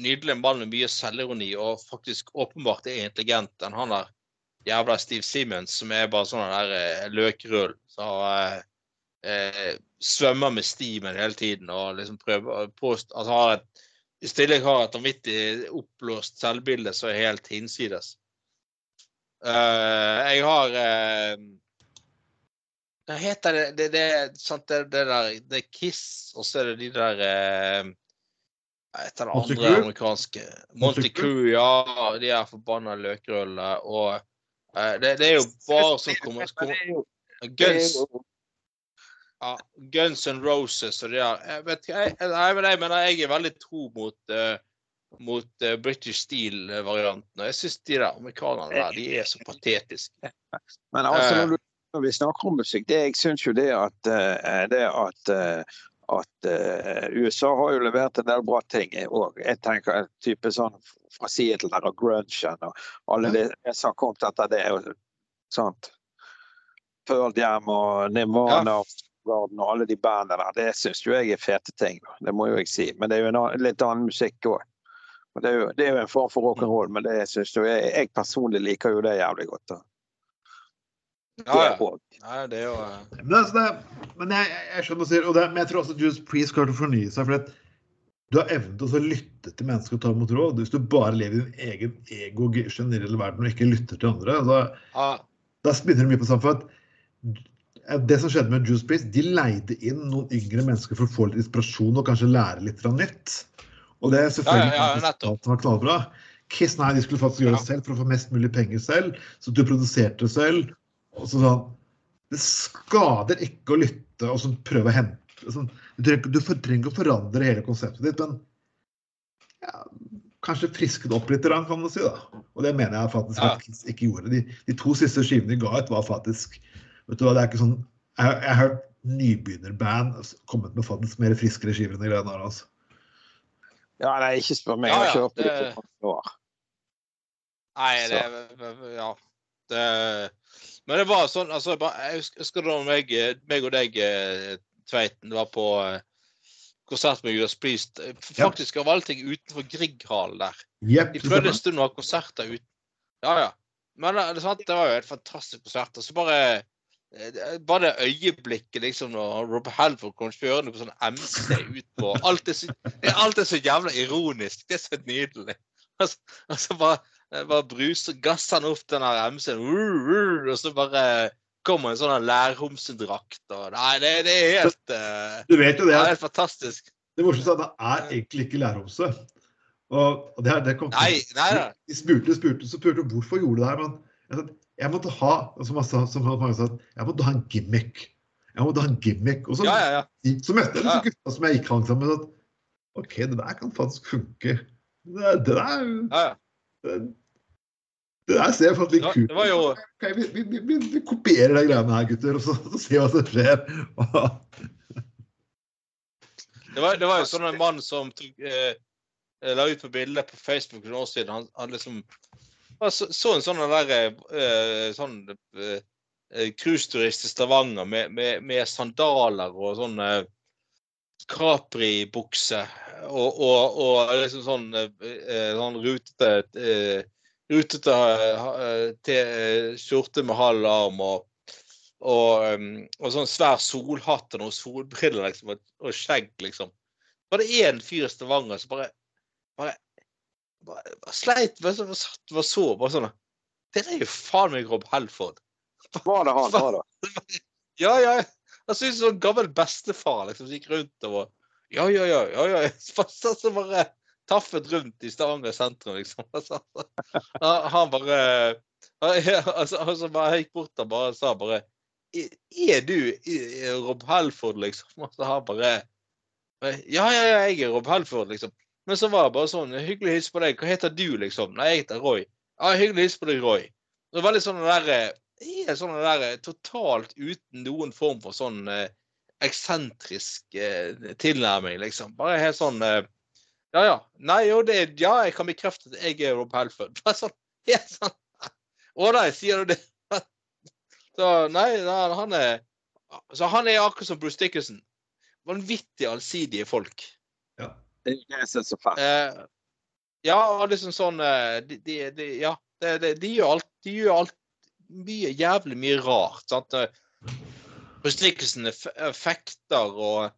nydelig mann med mye selvironi, og faktisk åpenbart er intelligent, enn han der jævla Steve Simmons, som er bare sånn der løkrull. Så svømmer med stimen hele tiden og liksom prøver påstå Altså har et i tillegg har et vanvittig oppblåst selvbilde som er helt hinsides. Eh, jeg har uh, Hva heter det? Det, det, sant, det, det der Det er Kiss, og så er det de der uh, Et av de andre amerikanske Monty Crew, ja. De er forbanna løkrullene. Og uh, det, det er jo bare sånn kommer, er er Guns ja, Guns N' Roses og det der. Jeg vet ikke, jeg, nei, men jeg mener jeg er veldig tro mot, eh, mot uh, British Steel-varianten. Og jeg syns de der amerikanerne der, de er så patetiske. Men altså, Eh. når, du, når vi snakker om musikk, det, jeg syns jo det at, eh, det at, at uh, USA har jo levert en del bra ting. Og jeg tenker en type sånn fra Seattle der og grungen og alle de som har kommet etter det. og sånt. Pearl Jam og Nirvana og og alle de bandene der. Det syns jo jeg er fete ting. da. Det må jo jeg si. Men det er jo en litt annen musikk òg. Det, er jo- det er jo en form for rock'n'roll, men det synes jo jeg, jeg personlig liker jo det jævlig godt. da. Ja, ja. Det. Nei, det er jo eh, Men, altså det, men jeg, jeg, skjønner hva du sier, og det, men jeg tror også Judas Priest klarer å fornye seg. for at du har evnen til å lytte til mennesker og ta imot råd. Hvis du bare lever i din egen ego generelle verden og ikke lytter til andre, altså, ja, da spinner du mye på samfunnet det som skjedde med Judas Priest, de leide inn noen yngre mennesker for å få litt inspirasjon og kanskje lære litt fra nytt. Og det er selvfølgelig Ja, ja, ja, som var knallbra. Kiss nei, de skulle faktisk gjøre det selv for å få mest mulig penger selv. Så du produserte det selv. Og så sånn Det skader ikke å lytte og sånn prøve å hente sånn, du, trenger, ikke- du trenger å forandre hele konseptet ditt, men ja, kanskje friske det opp litt, kan man si. da. Og det mener jeg faktisk at Kiss ikke gjorde. De, de to siste skivene de ga ut, var faktisk vet du hva, det er ikke sånn, Jeg, har- jeg har hørt nybegynnerband kommet med faktisk mer friskere skiver enn de greiene der. altså. Ja, nei, ikke spør meg. Jeg har på det i mange år. Nei, det Ja. Det, men det var sånn altså, jeg husker- da meg, meg og deg, eh, Tveiten, var på eh, konsert med Judas Priest. Faktisk av alle ting utenfor Grieghallen der. Yep, De prøvde en stund å ha konserter ute. Ja, ja. Men eh, det, sant, det var jo et fantastisk konsert. Og så bare bare det øyeblikket liksom når Rob Halford kom kjørende på sånn MC ut på Alt er så, alt er så jævla ironisk. Det er så nydelig. Og så, bare, eh, bare bruser, gasser han opp den der MC-en, og så bare kommer en sånn lærhomsedrakt. Og, nei, det, det er helt eh, Du vet jo det. det er helt fantastisk. Det morsomste er at det er egentlig ikke lærhomse. Og, og det, er- det kom Nei, nei, nei. De spurte, spurte, så spurte hvorfor gjorde du det her. Men jeg, måtte ha som, jeg sa, som han sa, jeg måtte ha en gimmick. Jeg måtte ha en gimmick. Og så, Ja, ja, ja. så møtte jeg disse gutta som jeg gikk hang sammen med. At OK, det der kan faktisk funke. Det, det der ja, ja. det, det der ser faktisk litt Ja, kult ut. jo- Okay, vi, vi, vi, vi, vi kopierer de greiene her, gutter, og så, så ser vi hva som skjer. Det var, det var jo sånn en mann som tok, eh, la ut på bildet på Facebook for noen år siden. Han, han liksom han så, en sånn der eh, sånn eh, cruiseturist til Stavanger med, med, med sandaler og sånn Capri-bukse og, og, og liksom sånn, sånn rutete rutete skjorte med halv arm og, og, og sånn svær solhatt og noen solbriller liksom, og skjegg, liksom. Var det én fyr i Stavanger som bare, bare, bare, bare sleit med sånn, satt og så bare sånn Det er jo faen meg Rob Helford. Var det han, var det? Ja, ja. Jeg synes sånn gammel bestefar liksom, som gikk rundt og var Ja, ja, ja. ja, ja. Så, så bare taffet rundt i Stavanger sentrum, liksom. Altså, han bare altså, altså, bare gikk bort og bare sa bare Er du Rob Helford, liksom? Altså, han bare Ja, ja, ja, jeg er Rob Helford, liksom. Men så var det bare sånn Hyggelig hilse på deg. Hva heter du, liksom? Nei, jeg heter Roy. Ja, hyggelig hilse på deg, Roy. Det var veldig sånn der er sånn der totalt uten noen form for sånn eh, eksentrisk eh, tilnærming, liksom. Bare helt sånn eh, ja, ja. Nei, jo, det, er ja, jeg kan bekrefte at jeg er Rob Halford. Bare sånn, helt sånn. Å nei, sier du det? Så nei, han er Så han er akkurat som Bruce Dickinson. Vanvittig allsidige folk. Det er det som er så fælt. Eh, ja, og liksom sånn eh, de, de, de, Ja, de, gjør alt De gjør alt mye jævlig mye rart. sant? Eh, Bruce Dickinson er fe- er fekter og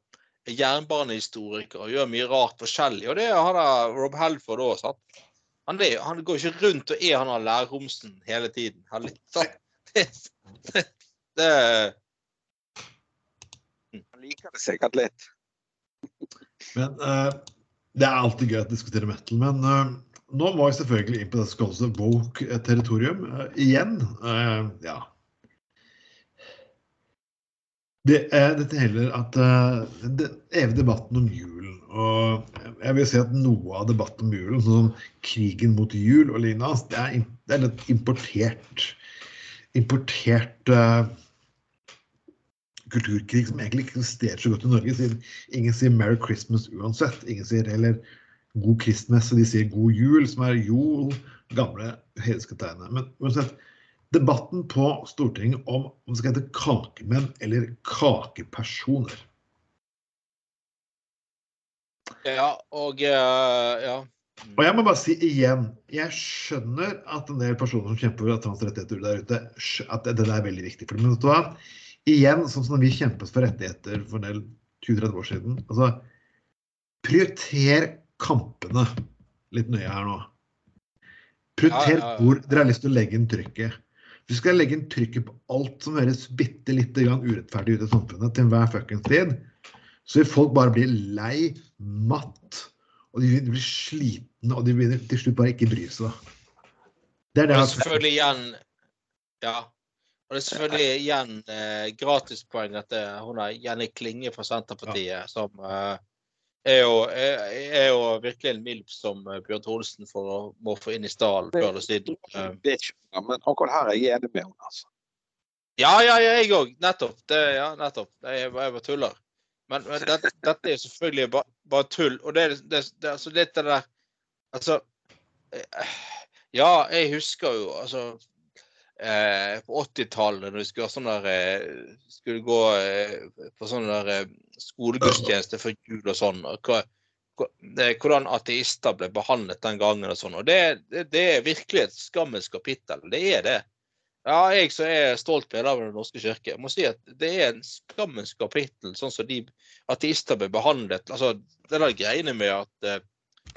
jernbanehistorikere og gjør mye rart forskjellig. Og det har da Rob Halford òg, sant. Han, er, han går ikke rundt og er han har lærromsen hele tiden. Han, litt sant? det, det, det, Han liker det sikkert litt. Men uh, det er alltid gøy å diskutere metal. Men uh, nå må vi selvfølgelig inn på det som kalles woke-territorium. uh, igjen. ja. Det er dette heller at den evige debatten om julen. Og jeg vil si at noe av debatten om julen, sånn som krigen mot jul og lignende, det er, det er litt importert importert kulturkrig som egentlig ikke eksisterer så godt i Norge. Siden ingen sier 'Merry Christmas' uansett. Ingen sier heller 'God kristmesse', de sier 'God jul', som er jol, gamle hedenske tegnet. Men uansett, debatten på Stortinget om om det skal hete kakemenn eller kakepersoner. ja, og eh, Ja. Og jeg må bare si igjen, jeg skjønner at en del personer som kjemper for transrettigheter der ute, at det der er veldig viktig for dem. Igjen, sånn som når vi kjempet for rettigheter for en del 20-30 år siden. altså Prioriter kampene litt nøye her nå. Prioriter Ja, ja, ja. hvor dere har lyst til å legge inn trykket. Vi skal legge inn trykket på alt som høres bitte lite grann urettferdig ut i samfunnet til enhver fuckings tid, så vil folk bare bli lei, matt, og de blir slitne, og de begynner til slutt bare ikke bry seg. Det er det jeg har jeg selvfølgelig igjen Ja. Og det er selvfølgelig igjen eh, gratispoeng at hun er Jenny Klinge fra Senterpartiet, som eh, er, jo, er, er jo virkelig en milp som eh, Bjørn Tholsen må få inn i stallen før eller siden. Eh, Det er ikke- Men akkurat her er jeg enig med henne. Altså. Ja, ja, ja, jeg òg. Nettopp. Det, ja, nettopp. Jeg, bare tuller. Men, men dette, dette er selvfølgelig bare, bare tull. Og det, er- det, det, altså litt det der Altså eh, Ja, jeg husker jo altså eh, På 80-tallet når vi skulle sånn der eh, Skulle gå eh, på sånn der eh, skolegudstjeneste før jul og sånn. Og hva, hvordan ateister ble behandlet den gangen og sånn. Og det, det, det er virkelig et skammens kapittel. Det er det. Ja, jeg som er stolt medlem av Den norske kirke, må si at det er en skammens kapittel, sånn som de ateister ble behandlet. Altså, det der greiene med at eh,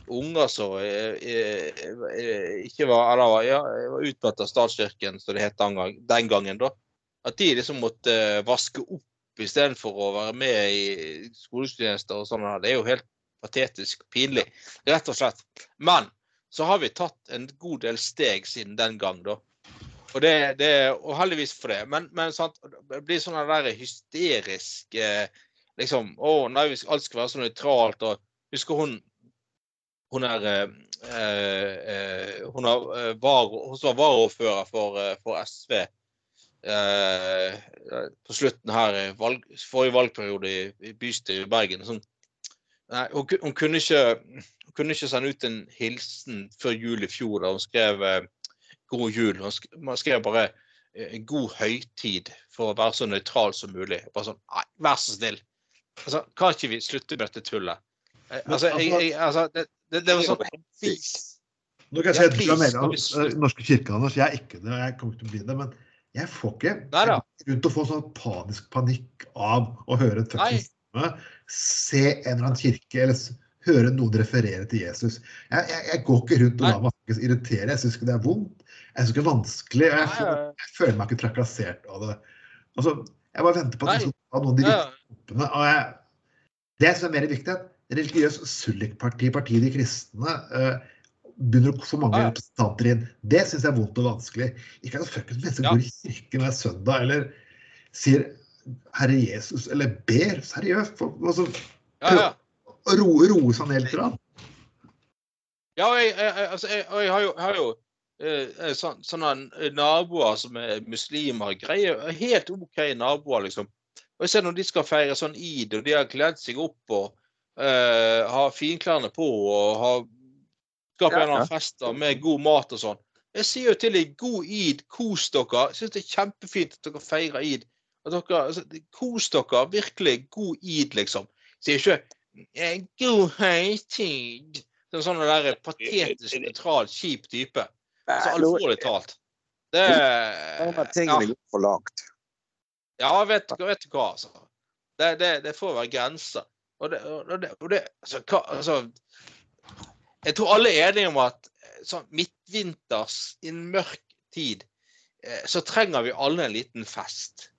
unger som ikke var eller ja, var utmatt av statskirken, som det het den, gang, den gangen, da. At de liksom måtte eh, vaske opp istedenfor å være med i skolegudstjenester og sånn. Det er jo helt patetisk pinlig, rett og slett. Men så har vi tatt en god del steg siden den gang, da. Og, det, det, og heldigvis for det. Men, men sant, det blir sånn der hysterisk eh, liksom, Å nei, alt skal være så nøytralt. og Husker hun hun er eh, eh, hun, er, eh, var, hun var varaordfører for, eh, for SV eh, på slutten her i valg, forrige valgperiode i, i bystyret i Bergen. Sånn, nei, hun, hun, kunne ikke, hun kunne ikke sende ut en hilsen før jul i fjor da hun skrev eh, 'God jul'. Hun skrev bare en god høytid for å være så nøytral som mulig. Bare sånn Nei, vær så snill. Altså, kan ikke vi slutte med dette tullet? Eh, Altså, jeg, jeg, altså det, det, det var sånn. Nå kan jeg si at du eh, Norske kirke, Anders. Jeg er ikke det, og jeg kommer ikke til å bli det. Men jeg får ikke Nei da. rundt å få sånn panisk panikk av å høre en fuckings stemme, se en eller annen kirke, eller høre noen referere til Jesus. Jeg, jeg, jeg går ikke rundt og lar meg irritere. Jeg syns ikke det er vondt. Jeg syns ikke det er vanskelig. Jeg, Nei, jeg føler meg ikke trakassert av det. Altså, jeg bare venter på at noen av de viktige gruppene. Det som er mer viktig, er at religiøs sullikparti, partiet De kristne, uh, begynner å få mange Ja. representanter inn. Det syns jeg er vondt og vanskelig. Ikke at fuckings mennesker Ja. går i kirken hver søndag eller sier Herre Jesus, eller ber seriøst. Altså, ja, ja. roe, ro seg ned litt. Ja, og jeg, jeg, altså, jeg, og jeg har jo, har jo eh, sånn, sånne naboer som er muslimer. Greier, helt OK naboer, liksom. Og jeg ser når de skal feire sånn id, og de har kledd seg opp og eh, har finklærne på og har skapt en eller annen fest med god mat og sånn. Jeg sier jo til dem god id, kos dere. Jeg syns det er kjempefint at dere feirer id. At dere, altså, kos dere. Virkelig god id, liksom. Sier ikke «Eh, god høytid. Det er sånn der patetisk, nøytral, kjip type. Så alvorlig talt. Det tingene går for langt. ja, vet, vet du hva, altså. Det, det, det får være grenser. Og det, og det, og det altså, hva, altså Jeg tror alle er enige om at eh, sånn midtvinters, i en mørk tid, eh, så trenger vi alle en liten fest.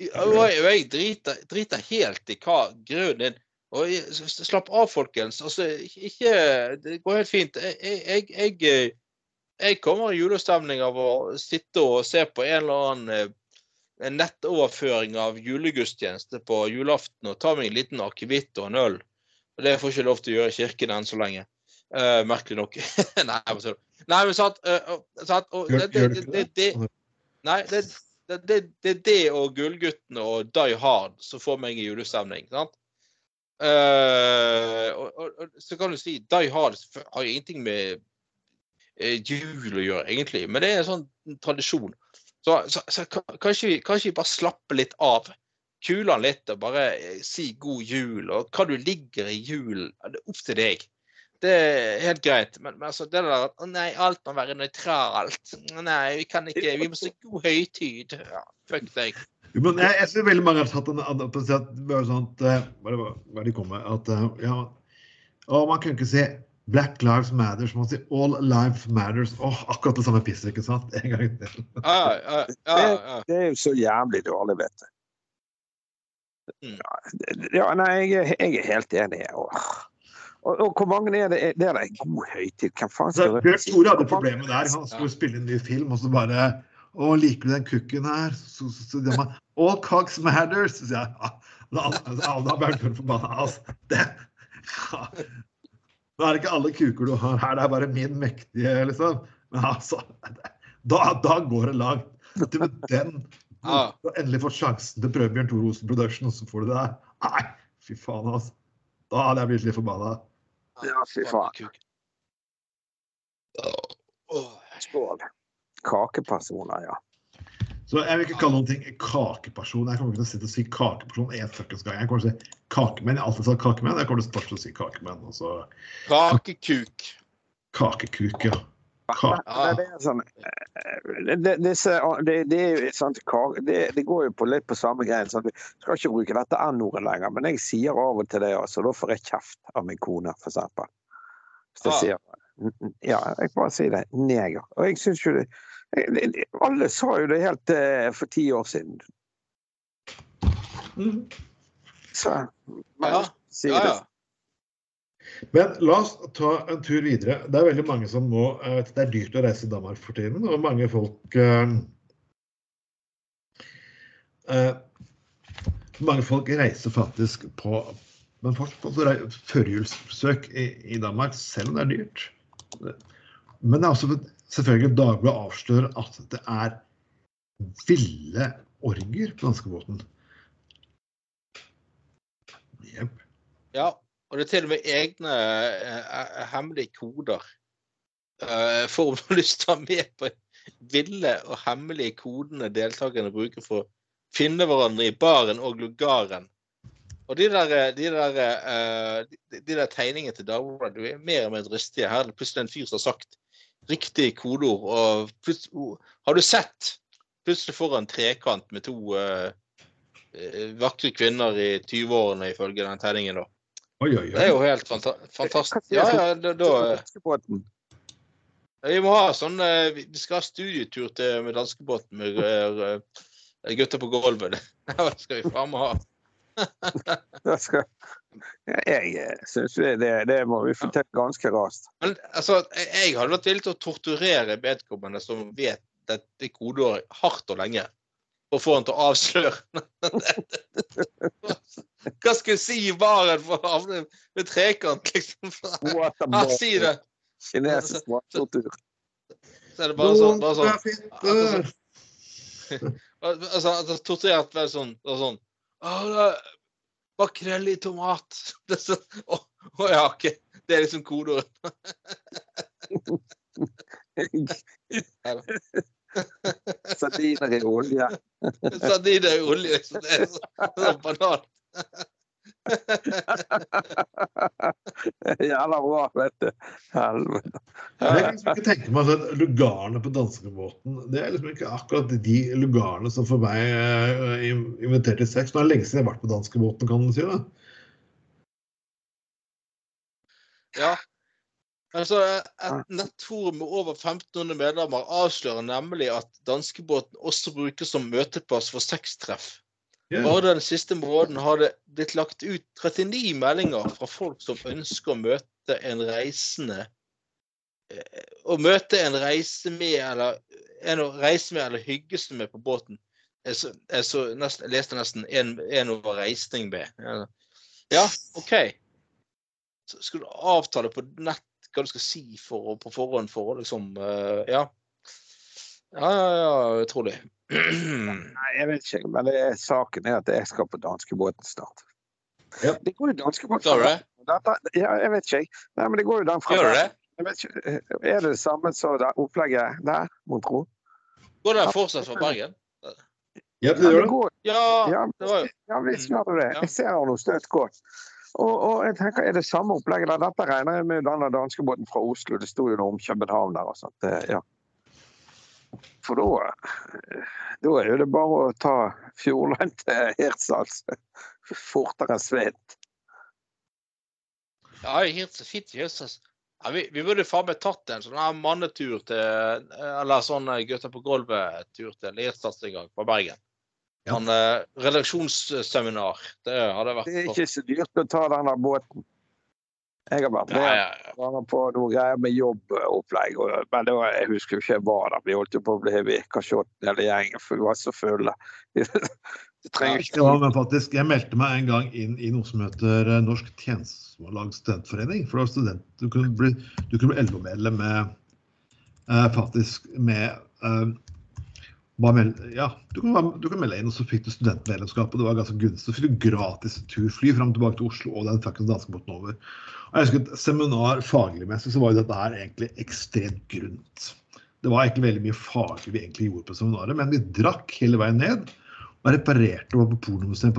Og jeg, jeg driter, driter helt i hva grunnen er. Og slapp av, folkens. Altså, ikke Det går helt fint. Jeg, jeg, jeg, jeg, kommer i julestemning av å sitte og se på en eller annen eh, en nettoverføring av julegudstjeneste på julaften og ta meg en liten akevitt og en øl. Og Det får jeg ikke lov til å gjøre i kirken enn så lenge. Uh, merkelig nok. Nei, bare tuller. Nei, men sant, uh? Nei, det, det, det, det er det og Gullguttene og Die Hard som får meg i julestemning. sant? Uh, og, og, så kan du si Die Hard har ingenting med jul å gjøre, egentlig. Men det er en sånn tradisjon. Så, så, så kan- kanskje, vi, kanskje vi bare slappe litt av. Kule han litt og bare eh, si god jul. Og hva du ligger i julen, det er opp til deg. Det er helt greit. Men, men altså, det der at nei, alt må være nøytralt. Nei, vi kan ikke Vi må si god høytid. Ja, fuck deg. Men jeg, jeg synes veldig mange har tatt en at sånn at, Hva er det de kom med? At eh, ja, å, man kan ikke si Black Lives Matter, som man sier All Lives Matters. Åh, akkurat det samme pisset, ikke sant? En gang til. Ah, ah, ah, ja. Det er jo så jævlig dårlig, vet du. Mm. Ja, nei, jeg, jeg er helt enig. Og, Og, og hvor mange er det? Det er en god høytid. Hvem faen skal det Bjørn Tore hadde problemet der. Han skulle spille en ny film, og så bare Å, liker du den kukken her? Så, så, så man All cocks matters. Så sier jeg ja, da, da, da ble Bjørn forbanna. Altså, det, ja. Nå er det ikke alle kuker du har her, det er bare min mektige, liksom. Men altså Da, da går det langt. Du med den Ja. du har endelig fått sjansen til å prøve Bjørn Tor Osen Production, og så får du det der. Nei, fy faen, altså. Da hadde jeg blitt litt forbanna. Ja, fy faen. Skål. Kakepersoner, ja. Så jeg vil ikke kalle noen ting kakeperson. Jeg kommer ikke til å sitte og si kakeperson en fuckings gang. Jeg kommer til å si kakemenn. Jeg har alltid sagt kakemenn. Jeg kommer til å fortsette å si kakemenn. Og Kakekuk. kakekuk, ja. Det, er sånn, går jo på litt på samme greien. Sånn, Vi skal ikke bruke dette N-ordet lenger, men jeg sier av og til det. Altså, da får jeg kjeft av min kone, eksempel. Hvis jeg Ah. sier Ja, jeg bare sier det. Neger. Og jeg syns jo det Alle sa jo det helt eh, for ti år siden. Så bare Ja, si det. ja. Men la oss ta en tur videre. Det er veldig mange som må jeg vet, Det er dyrt å reise i Danmark for tiden, og mange folk eh, eh, Mange folk reiser faktisk på men fortsatt på førjulsbesøk i, i Danmark, selv om det er dyrt. Men det er også selvfølgelig Dagbladet avslører at det er ville orger på danskebåten. Jepp. ja. Og det er til og med egne eh, hemmelige koder. eh, for om du har lyst til å ha med på ville og hemmelige kodene deltakerne bruker for å finne hverandre i baren og lugaren. Og de der, eh, de der, eh, de, de der tegningene til Dagbladet er mer og mer dristige. Her er det plutselig en fyr som har sagt riktig kodeord. Og plutselig, oh, har du sett plutselig foran en trekant med to eh, vakre kvinner i 20-årene, ifølge den tegningen. da. Oi, oi, oi. Det er jo helt fanta fantastisk. Ja, ja, da, da, vi må ha sånn eh, Vi skal ha studietur til, med danskebåten med eh, gutter på gulvet. Det skal vi faen meg ha. Jeg syns det, det, det må vi få til ganske raskt. Men altså, jeg, hadde vært villig til å torturere vedkommende som vet dette kodeordet hardt og lenge. For å få han til å avsløre. Hva skal jeg si i baren for å havne med trekant, liksom? Ja, si det. Kinesisk matkultur. Så er det bare sånn, bare sånn Fitter. altså, altså, torturert vel sånn, sånn Å, er makrell i tomat. Det er sånn, å, å ja, OK. Det er liksom kodeordet. Sardiner i olje. Sardiner i olje. Liksom. Det er så, så banalt. Jævla bra, vet du. Helvete. Jeg kan liksom ikke tenke meg at lugarene på danskebåten Det er liksom ikke akkurat de lugarene som for meg eh, inviterte til sex. Nå er det lenge siden jeg har vært på danskebåten, kan du si. det. Ja. Altså, et nettforum med over 1500 medlemmer avslører nemlig at danskebåten også brukes som møteplass for sextreff. Bare den siste måneden har det blitt lagt ut 39 meldinger fra folk som ønsker å møte en reisende eh, Å møte en reise med eller en å reise med eller hygge seg med på båten. Jeg, så, jeg, så nesten, jeg leste nesten en, en over reisning med. Ja, Ja, OK. Så skal du avtale på nett hva du skal si for, på forhånd for å liksom eh, Ja. Ja, ja, ja, utrolig. Nei, jeg vet ikke, men det er, saken er at jeg skal på danskebåten snart. Ja. Det går jo danskebåt Skal du det? Ja, jeg vet ikke, jeg. Nei, men det går jo den fra Gjør det? Jeg vet ikke, eh, Er det det samme som det opplegget der, mon tro? Går den fortsatt fra Bergen? Ja, det gjør det ja, det var jo ja visst gjør det det. Jeg ser noe støtt godt. Og, og jeg tenker, Er det samme opplegget der? Dette regner jeg med den danskebåten fra Oslo. Det sto jo noe om København der og sånt. Ja. For da, eh, da er det bare å ta Fjordland til Hirtshals fortere enn svett. Ja, helt er fint. Jesus. Ja, vi, vi burde faen meg tatt en sånn her mannetur til Eller sånn eh, gutter på gulvet-tur til Lirstas en gang fra Bergen. Ja. Sånn eh, redaksjonsseminar. Det hadde vært Det er ikke så dyrt å ta denne båten. Jeg har vært Ja, med ja, ja. ganger på noe greier med jobbopplegg, men det var, jeg husker jo ikke jeg var der. Vi holdt jo på å bli virkashot hele gjengen, for vi var så fulle. Ja, men faktisk, jeg meldte meg en gang inn i noe som heter eh, Norsk tjenestelag studentforening. For det var student, du kunne bli, du kunne bli LO-medlem med eh, faktisk med eh, ja, du kan, du kan melde inn, og så fikk du studentmedlemskap. og Det var ganske gunstig. Så fikk du gratis turfly fram og tilbake til Oslo, og den den danskebåten over. Og jeg husker et seminar fagligmessig, så var jo dette her egentlig ekstremt grunt. Det var egentlig veldig mye faglig vi egentlig gjorde på seminaret, men vi drakk hele veien ned og reparerte og var på pornomuseet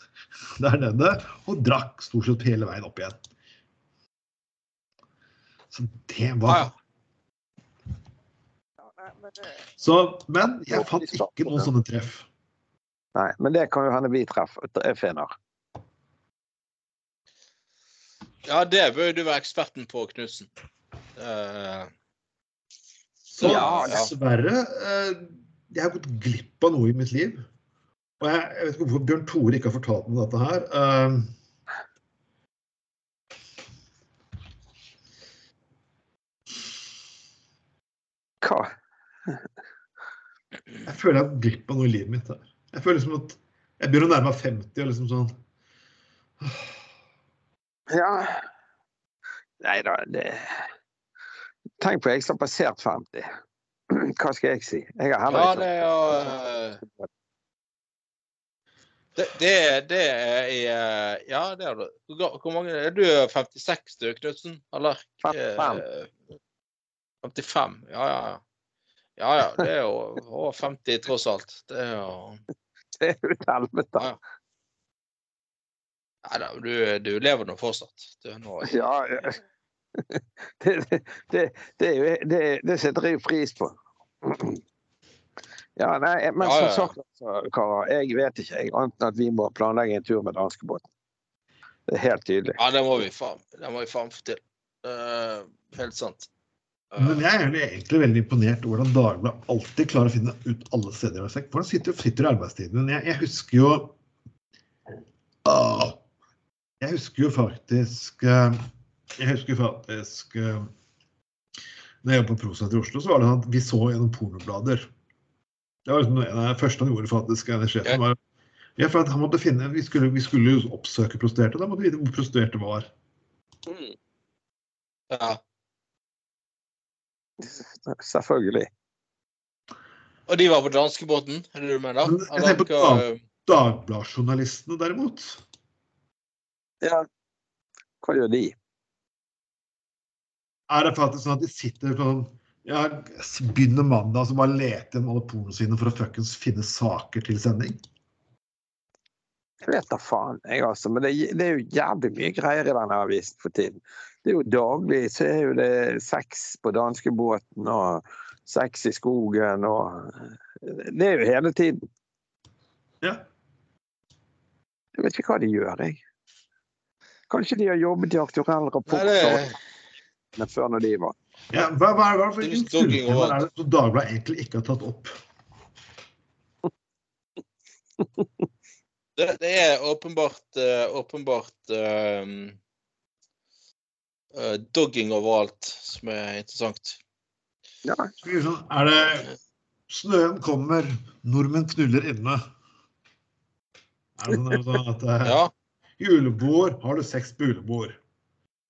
der nede og drakk stort sett hele veien opp igjen. Så det var ja. Nei, men det- så, Men jeg fant ikke noen sånne treff. Nei, men det kan jo hende vi treffer. Jeg finner. ja, det bør du være eksperten på, Knutsen. Uh, Så Ja, ja. dessverre eh, Jeg har gått glipp av noe i mitt liv. Og jeg, jeg vet ikke hvorfor Bjørn Tore ikke har fortalt meg dette her. Uh, Hva? Jeg føler jeg har gått glipp av noe i livet mitt her. Jeg føler liksom at jeg begynner å nærme meg 50 og liksom sånn Ja Nei da, det Tenk på jeg som har passert 50. Hva skal jeg si? Jeg har heller ja, ikke det er jo eh, det, det, det er eh, Ja, det er du. Hvor mange Er du 56, du, Knutsen? Eller? 55. Eh, 55. Ja, ja, ja. Ja ja, det er jo over 50 tross alt. Det er jo Det er jo et helvete. Ja. Nei da, du, du lever nå fortsatt. Du nå Ja, ja. Det, det, det, det, er jo- det, det setter jeg pris på. Ja, nei, men ja, ja. som sagt, altså, karer, jeg vet ikke jeg, annet enn at vi må planlegge en tur med danskebåten. Det er helt tydelig. Ja, det må vi faen, det må vi faen få til. Uh, helt sant. Eh, Men jeg er egentlig veldig imponert over hvordan Dagbladet alltid klarer å finne ut alle steder i sekk. Hvordan sitter, sitter arbeidstiden din? Jeg, jeg husker jo Åh, Jeg husker jo faktisk eh, Jeg husker faktisk Da Når jeg jobbet på Prosenter i Oslo, så var det sånn at vi så gjennom pornoblader. Det var liksom en av det første han gjorde, faktisk. en sjefen var ja, for at han måtte finne, Vi skulle, vi skulle oppsøke prostituerte. Da måtte vi vite hvor prostituerte var. mm. Ja. Selvfølgelig. Og de var på danskebåten, er det det du mener? Jeg tenker på hva- Dagbladjournalistene, derimot. Ja. Hva gjør de? Er det faktisk sånn at de sitter på sånn ja, Begynner mandag og bare leter gjennom alle pornoene sine for å fuckings finne saker til sending? Jeg vet da faen, jeg altså. Men det, det er jo jævlig mye greier i denne avisen for tiden. Det er jo daglig så er jo det sex på danskebåten og sex i skogen og Det er jo hele tiden. Ja. Jeg vet ikke hva de gjør, jeg. Kanskje de har jobbet i aktuell rapport Nei, det, men før når de var ja hva, hva, hva, hva, Det er det som Dagbladet egentlig ikke har tatt opp? det, det er åpenbart eh, åpenbart eh, eh, dogging overalt som er interessant. Ja, sånn, Er det Snøen kommer, nordmenn knuller inne. Er det sånn, er sånn at uh, Ja. Julebord, har du sex på julebord?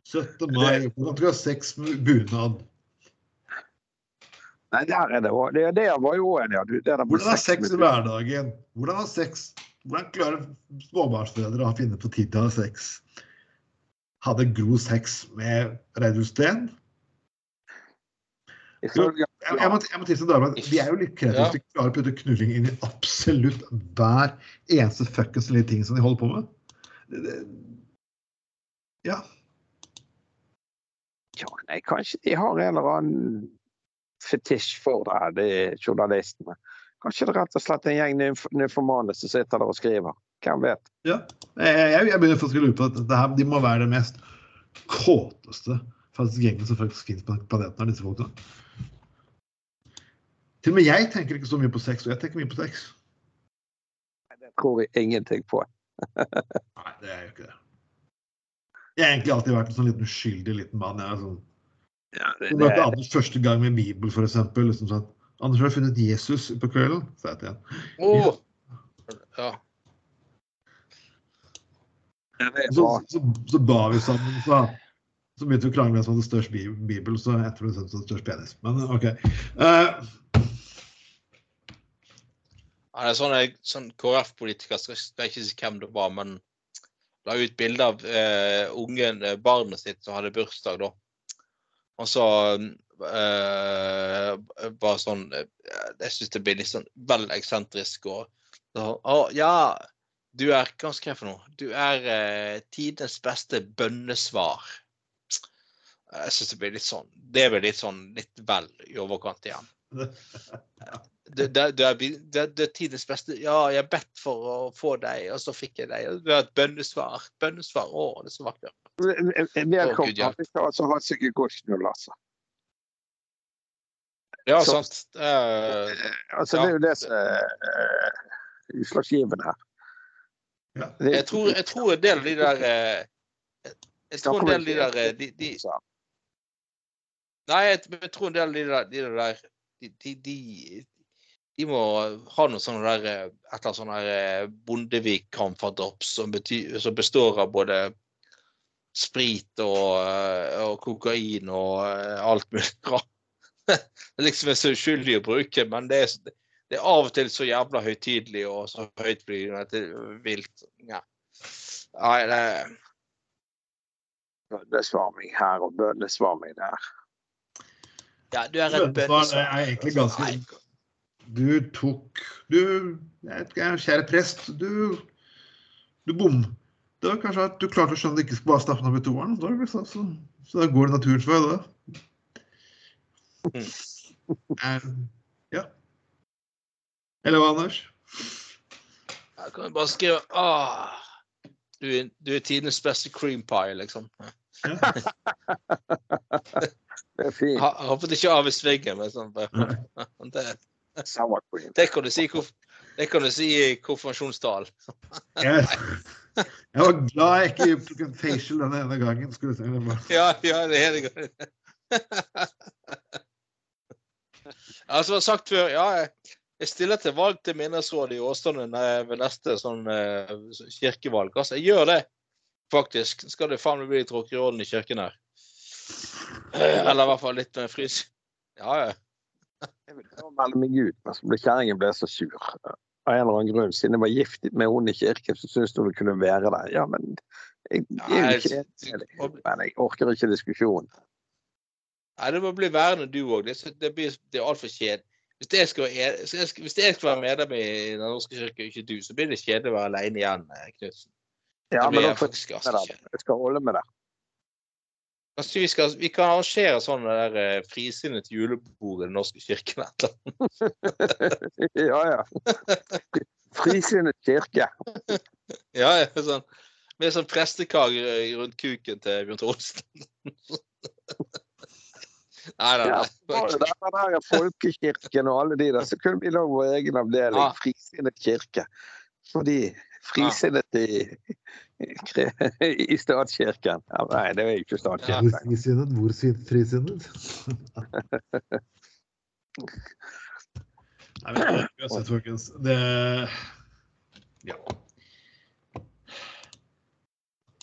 17. mai, hvordan skal du ha sex med bunad? Nei, der er det òg. Det, det var jo en, ja. Det der Hvordan ha sex sex i hverdagen? Hvordan ha sex? Hvordan klarer småbarnsforeldre å finne på tid til å ha sex? Hadde Gro sex med Reidun Steen? Ifølge Jeg, jeg må, jeg må tilstå Dagbladet, de er jo litt kreative. De klarer å putte knulling inn i absolutt hver eneste fuckings lille ting som de holder på med. Det, det, ja. Ja, nei, kanskje de har en eller annen fetisj for det, de journalistene. Kanskje det er rett og slett en gjeng nymf- nymfomane som sitter der og skriver. Hvem vet? ja. Jeg, jeg, jeg begynner faktisk å lure på at det her, de må være det mest kåteste faktisk gjengen som faktisk finnes på planeten. av disse folkene. Til og med jeg tenker ikke så mye på sex, og jeg tenker mye på sex. Nei, Det tror jeg ingenting på. Nei, det er jo ikke det. Jeg har egentlig alltid vært en sånn liten uskyldig liten mann. Jeg er sånn, Ja, det, jeg møtte Anders første gang med Bibel, for eksempel. Liksom sånn, Anders har du funnet Jesus på kvelden, sa jeg til han. Åh. Ja. Så, så, så ba vi sammen, så, så begynte vi å krangle hvem som hadde størst bibel, så etter tror det hadde størst penis. Men OK. Uh, Ja, det er sånn, sånn KrF-politiker, skal, skal ikke si hvem det var, men la ut bilde av eh, ungen, eh, barnet sitt som hadde bursdag da. Og så eh, bare sånn eh, Jeg syns det blir litt sånn vel eksentrisk og så, Å ja, du er Hva skal jeg for noe? Du er eh, tidenes beste bønnesvar. Jeg syns det blir litt sånn Det blir litt sånn litt vel i overkant igjen. Du, du, du, er, er tidens beste Ja, jeg har bedt for å få deg, og så fikk jeg deg. Du har et bønnesvar. Bønnesvar. Å, det er så vakkert. Velkommen. Å, Gud, ja. har ikke altså godt knull, altså. Ja, sant. Uh, Altså, Ja. Det er jo det som er eh, utslagsgivende her. Jeg, tror, jeg tror en del av de der eh, Jeg, tror en del av de der eh, de, de, Nei, jeg, tror en del av de der, de der de, de, de, de må ha noe sånn der eh, et eller annet sånn der Bondevik-kamferdrops som, som består av både sprit og, og kokain og alt mulig rart. Det liksom er så uskyldig å bruke, men det er, det er av og til så jævla høytidelig og så høytflygende at det er vilt. Ja. Nei, det Bøndesvarming her og bøndesvarming der. Ja, du er bønnesvar. er egentlig ganske Du tok Du Kjære prest, du Du bom. Det var kanskje at du klarte å skjønne at du ikke skulle bare opp i toeren. Er så, så, så da går det naturens vei, da. Ja. Eller hva, Anders? Jeg kan bare skrive ah, du, er, du er tidenes beste cream pie, liksom. Det er fint. Jeg Jeg det ikke av i svingen, men sånn det, det kan du si, det kan du si i konfirmasjonstalen. Jeg, jeg var glad jeg ikke tok en facial denne ene gangen. Skulle du si. Det Ja, ja, det er det godt. Altså, sagt før, ja, jeg- stiller til valg til Minnesrådet i Åsane ved neste sånn eh, kirkevalg. Altså, jeg gjør det, faktisk. Skal det faen meg bli litt rock'n'roll i kirken her. Eh, Eller i hvert fall litt med frys. Ja, ja. Jeg vil prøve melde meg ut, men kjerringen ble så sur. Av en eller annen grunn, siden jeg var gift med hun i kirken, så syntes hun det kunne være der. Ja, men jeg, jeg, jeg orker ikke diskusjonen. Nei, det må bli værende du òg. Det, det, blir- det er altfor kjedelig. Hvis jeg skal, hvis jeg skal- være medlem i Den norske kirke, og ikke du, så blir det kjedelig å være alene igjen, eh, Knutsen. Ja, men da får jeg skal holde med det. Kanskje vi, skal, vi kan arrangere sånn der eh, frisinnet julebord i Den norske kirken. et eller annet. Ja, ja. Frisinnet kirke. Ja, ja, sånn. Med sånn prestekage rundt kuken til Bjørn Tore Nei, nei, Ja, nei. var det der, der er folkekirken og alle de der, så kunne vi lage vår egen avdeling. Ja. Frisinnet kirke. Fordi frisinnet i, i, statskirken ja, Nei, det er jo ikke statskirken. statskirken. frisinnet? Hvor sin- frisinnet? Nei, men uansett, folkens. Det Ja.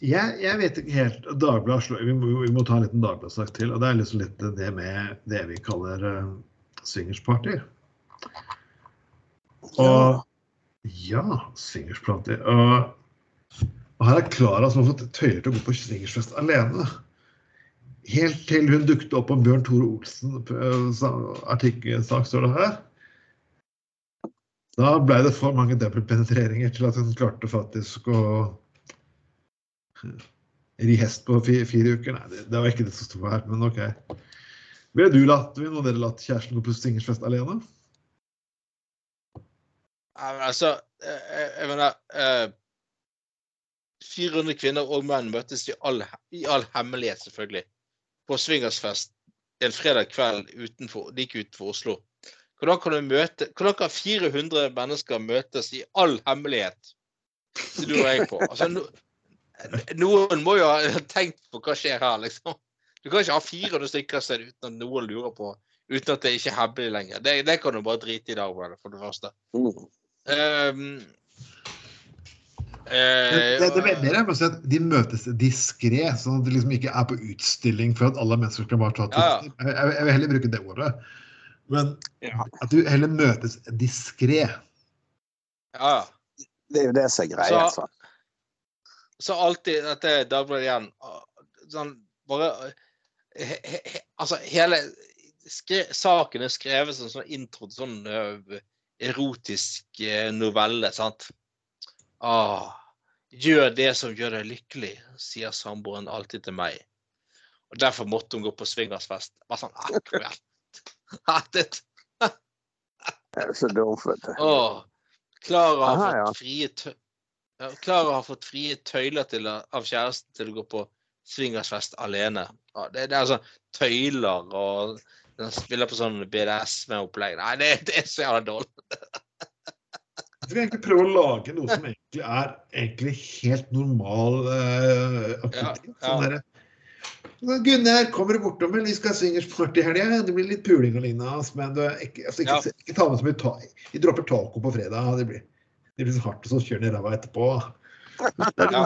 Jeg, jeg vet ikke helt Dagbladet vi, vi må ta en liten Dagbladet-sak til. og Det er liksom litt det med det vi kaller uh, swingersparty. Og ja, swingersparty. Og, og her er Klara som har fått tøyler til å gå på swingersfest alene. Helt til hun dukket opp på Bjørn Tore Olsen eh, artikkelsak, står det her. Da ble det for mange dobbeltpenetreringer til at hun klarte faktisk å ri hest på fire, fire uker. Nei, det, det var ikke det som sto her, men OK. Ville du latt, ville dere latt kjæresten gå på swingersfest alene? Ja, men altså, eh, eh, jeg mener uh, 400 kvinner og menn møttes i all, i all hemmelighet, selvfølgelig, på swingersfest en fredag kveld utenfor, like utenfor Oslo. Hvordan kan, du møte, hvordan kan 400 mennesker møtes i all hemmelighet? Det lurer jeg på. Altså, noen må jo ha tenkt på hva skjer her, liksom. Du kan ikke ha 400 stykker sted uten at noen lurer på Uten at det ikke er hemmelig lenger. Det, det kan du bare drite i dag for det første. Mm. Um, Det, det, det er mer si at De møtes diskré, sånn at det liksom ikke er på utstilling for at alle mennesker skal bare ta Ja, ja. Jeg, jeg, vil heller bruke det ordet. Men Ja. at du heller møtes diskré. ja, ja. Det er jo det som er greia. Så- sant? Så alltid dette Dagbladet igjen. Sånn bare he, he, Altså, hele skre, saken er skrevet som sånn intro til sånn ø, erotisk eh, novelle, sant? Ah, gjør det som gjør deg lykkelig, sier samboeren alltid til meg. Og derfor måtte hun gå på swingersfest. Bare sånn akkurat. Ah, Det er så dumt, vet du. Klara har fått frie tø Klara har fått frie tøyler til, av kjæresten til å gå på swingersfest alene. Ja, det, det er altså tøyler og den spiller på sånn BDSM-opplegg. Nei, det, det er så jævla dårlig. Jeg skal egentlig prøve å lage noe som egentlig er egentlig helt normal uh. Ja, ja. Sånn Gunnar, kommer du bortom, eller vi skal ha swingersparty i helga? Det blir litt puling og lignende. Men du, ikke, altså, ikke, Ja. ikke ta med så mye ta Vi dropper taco på fredag. Det blir, det blir så hardt, å kjøre den i ræva etterpå. Ja.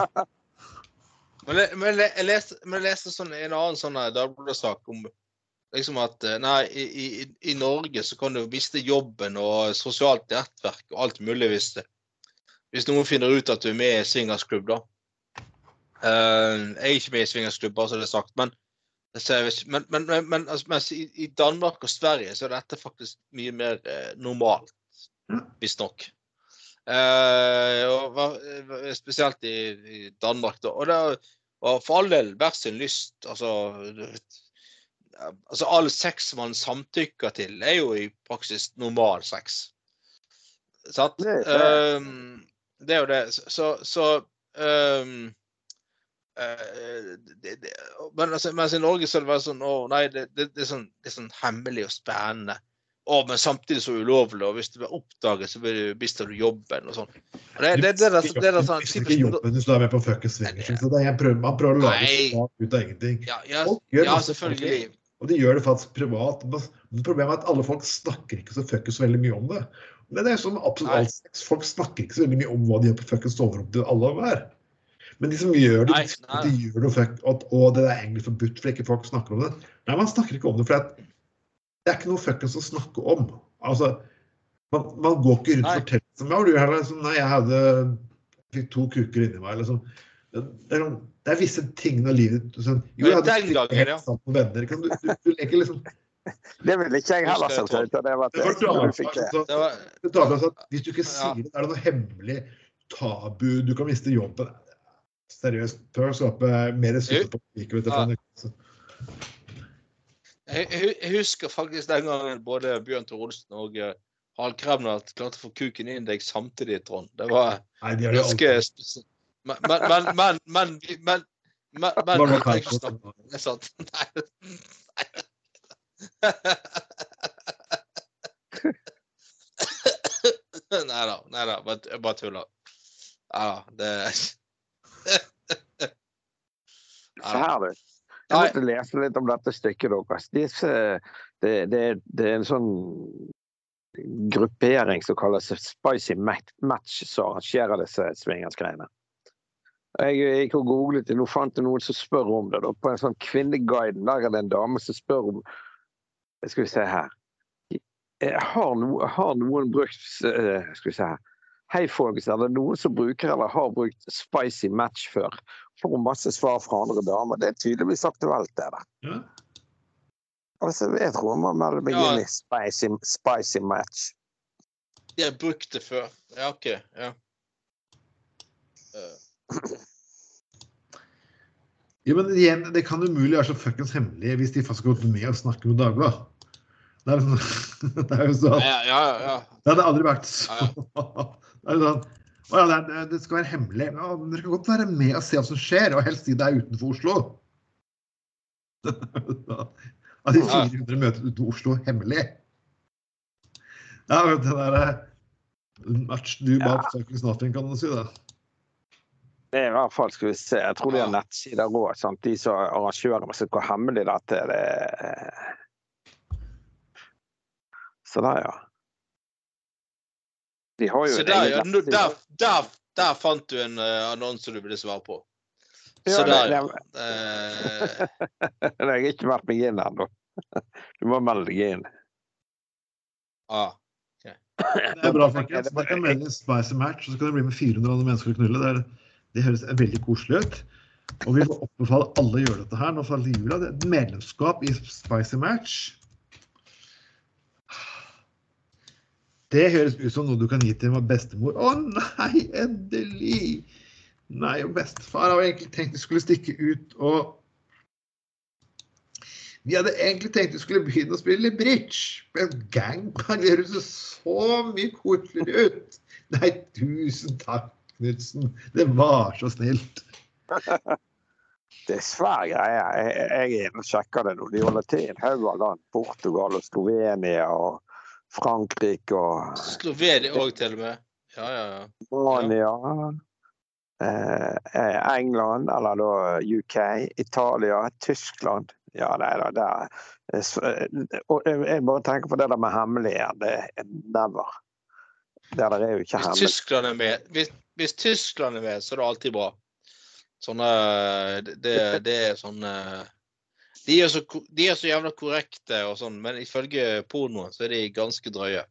Men, jeg leste, men jeg leste sånn, en annen sånn Dagbladet-sak om liksom at eh, nei, i, i, i Norge så kan du miste jobben og sosialt nettverk og alt mulig hvis, hvis noen finner ut at du er med i swingersklubb, da. Uh, jeg er ikke med i swingersklubb, bare så det er sagt, men men men, men, men altså, i, i Danmark og Sverige så er dette faktisk mye mer eh, normalt, visstnok. Eh, eh, spesielt i, i Danmark, da. Og, det, og for all del, hver sin lyst. Altså, altså all sex man samtykker til, er jo i praksis normal sex. Sant? Det er det. Det er jo det. Så, så um, Uh, det, det, men altså, mens i Norge så er det bare sånn Å nei, det, det, det, er sånn, det er sånn hemmelig og spennende. Å, men samtidig så ulovlig. Og hvis du blir oppdaget, så blir du- mister du jobben og sånn. Det, det, det, det, det er sånn typisk ikke jobben hvis du er med på fuckings swingers. Så det er en prøv, man prøver å lage Nei. ut av ingenting. Ja, ja, ja selvfølgelig. selvfølgelig. Og de gjør det faktisk privat. Men Problemet er at alle folk snakker ikke så fuckings veldig mye om det. Men det er som absolutt alt sex. Folk snakker ikke så veldig mye om hva de gjør på fuckings soverom til alle og hver. Men de som gjør det, de, de gjør det fuck, at, å, det er egentlig forbudt for ikke folk snakker om det. Nei, man snakker ikke om det, for at det er ikke noe fuckings å snakke om. Altså, man, man går ikke rundt og forteller som, ja, du, heller, liksom, Nei, jeg hadde fikk to kuker inni meg. Liksom. Det, er, det er visse ting av livet sånn, Jo, jeg hadde ja. sammen med venner. Kan du, du, du leker liksom Det ville ikke jeg heller sagt høyt. Det var Det var det du klart, fikk det. Det var, det tar med at Hvis du ikke sier det, er det noe hemmelig tabu, du kan miste jobben. Seriøst. Prøv å skape mer ressurser på like, vet du, Ja. for- jeg, jeg jeg husker faktisk den gangen både Bjørn Tore Olsen og uh, Harald Kremnat klarte å få kuken inn deg samtidig, Trond. Det var Nei, de ganske spesielt. Men, men, men, men, men, men, men, men, jeg feil snakke- er sant. Nei. Nei da. Nei da. bare- Jeg bare tuller. Ja da. Det du. Jeg måtte lese litt om dette stykket. Disse, det, det, det er en sånn gruppering som kalles Spicy Match, som arrangerer disse swingersgreiene. Jeg gikk og googlet det, nå fant jeg noen som spør om det. Da. På en sånn Kvinneguiden der er det en dame som spør om Skal vi se her. Eh, Har, noen, har noen brukt eh, Skal vi se her. Hei, folkens. Er det noen som bruker eller har brukt Spicy Match før? Får masse svar fra andre damer. Det er tydeligvis aktuelt, det der. Ja. Altså, jeg tror man må melde meg Ja. inn i spicy, spicy match. De har brukt det før. Ja, OK. Ja. Uh. Jo, men igjen, det kan umulig være så fuckings hemmelig hvis de faktisk har gått med og snakker med Dagbladet. Det er, sånn, det er jo sånn ja, ja, ja. Det hadde aldri vært så Det sånn ja, det, er- det skal være hemmelig. Ja, dere kan godt være med og se hva som skjer, og helst si det er utenfor Oslo. At de Ja. 400 møter utenfor Oslo hemmelig. Ja, vet du, det der Match du Ja. fuckings nothing, kan du si det. Det er i hvert fall, skal vi se, jeg tror de har nettsider òg. De som arrangører som hvor hemmelig dette er. Det... Så der, ja. De har jo Så der, ja. Nå- Der, der, der fant du en uh, annonse du ville svare på. Ja, Så det- der, ja. Eh, Jeg har ikke meldt meg inn ennå. Du må melde deg inn. ah. Det er bra, folkens. Det kan melde Spicy Match, og så kan det bli med 400 andre mennesker og knulle. Det, er, det høres veldig koselig ut. Og vi får oppbefale alle å gjøre dette her. Nå faller jula. Det er et medlemskap i Spicy Match. Det høres ut som noe du kan gi til bestemor. Å nei, endelig! Nei, og bestefar har egentlig tenkt vi skulle stikke ut og Vi hadde egentlig tenkt vi skulle begynne å spille bridge. Men gangbang det høres så mye koseligere ut. Nei, tusen takk, Knutsen. Det var så snilt. Er greie. Jeg, jeg er inne og sjekker det nå. De holder til i en haug av land. Portugal og Slovenia og Frankrike og Slovenia òg, til og med. Ja, ja, ja. Romania. Ja. eh, England, eller da UK. Italia. Tyskland. Ja, nei da, der eh, eh, Og jeg bare tenker på det der med hemmelig. Det er never. Det der er jo ikke Hvis. Tyskland er med, hvis, hvis Tyskland er med, så er det alltid bra. Sånne Det, det, er sånn eh, de er, så, de er så jævla korrekte og sånn, men ifølge pornoen så er de ganske drøye.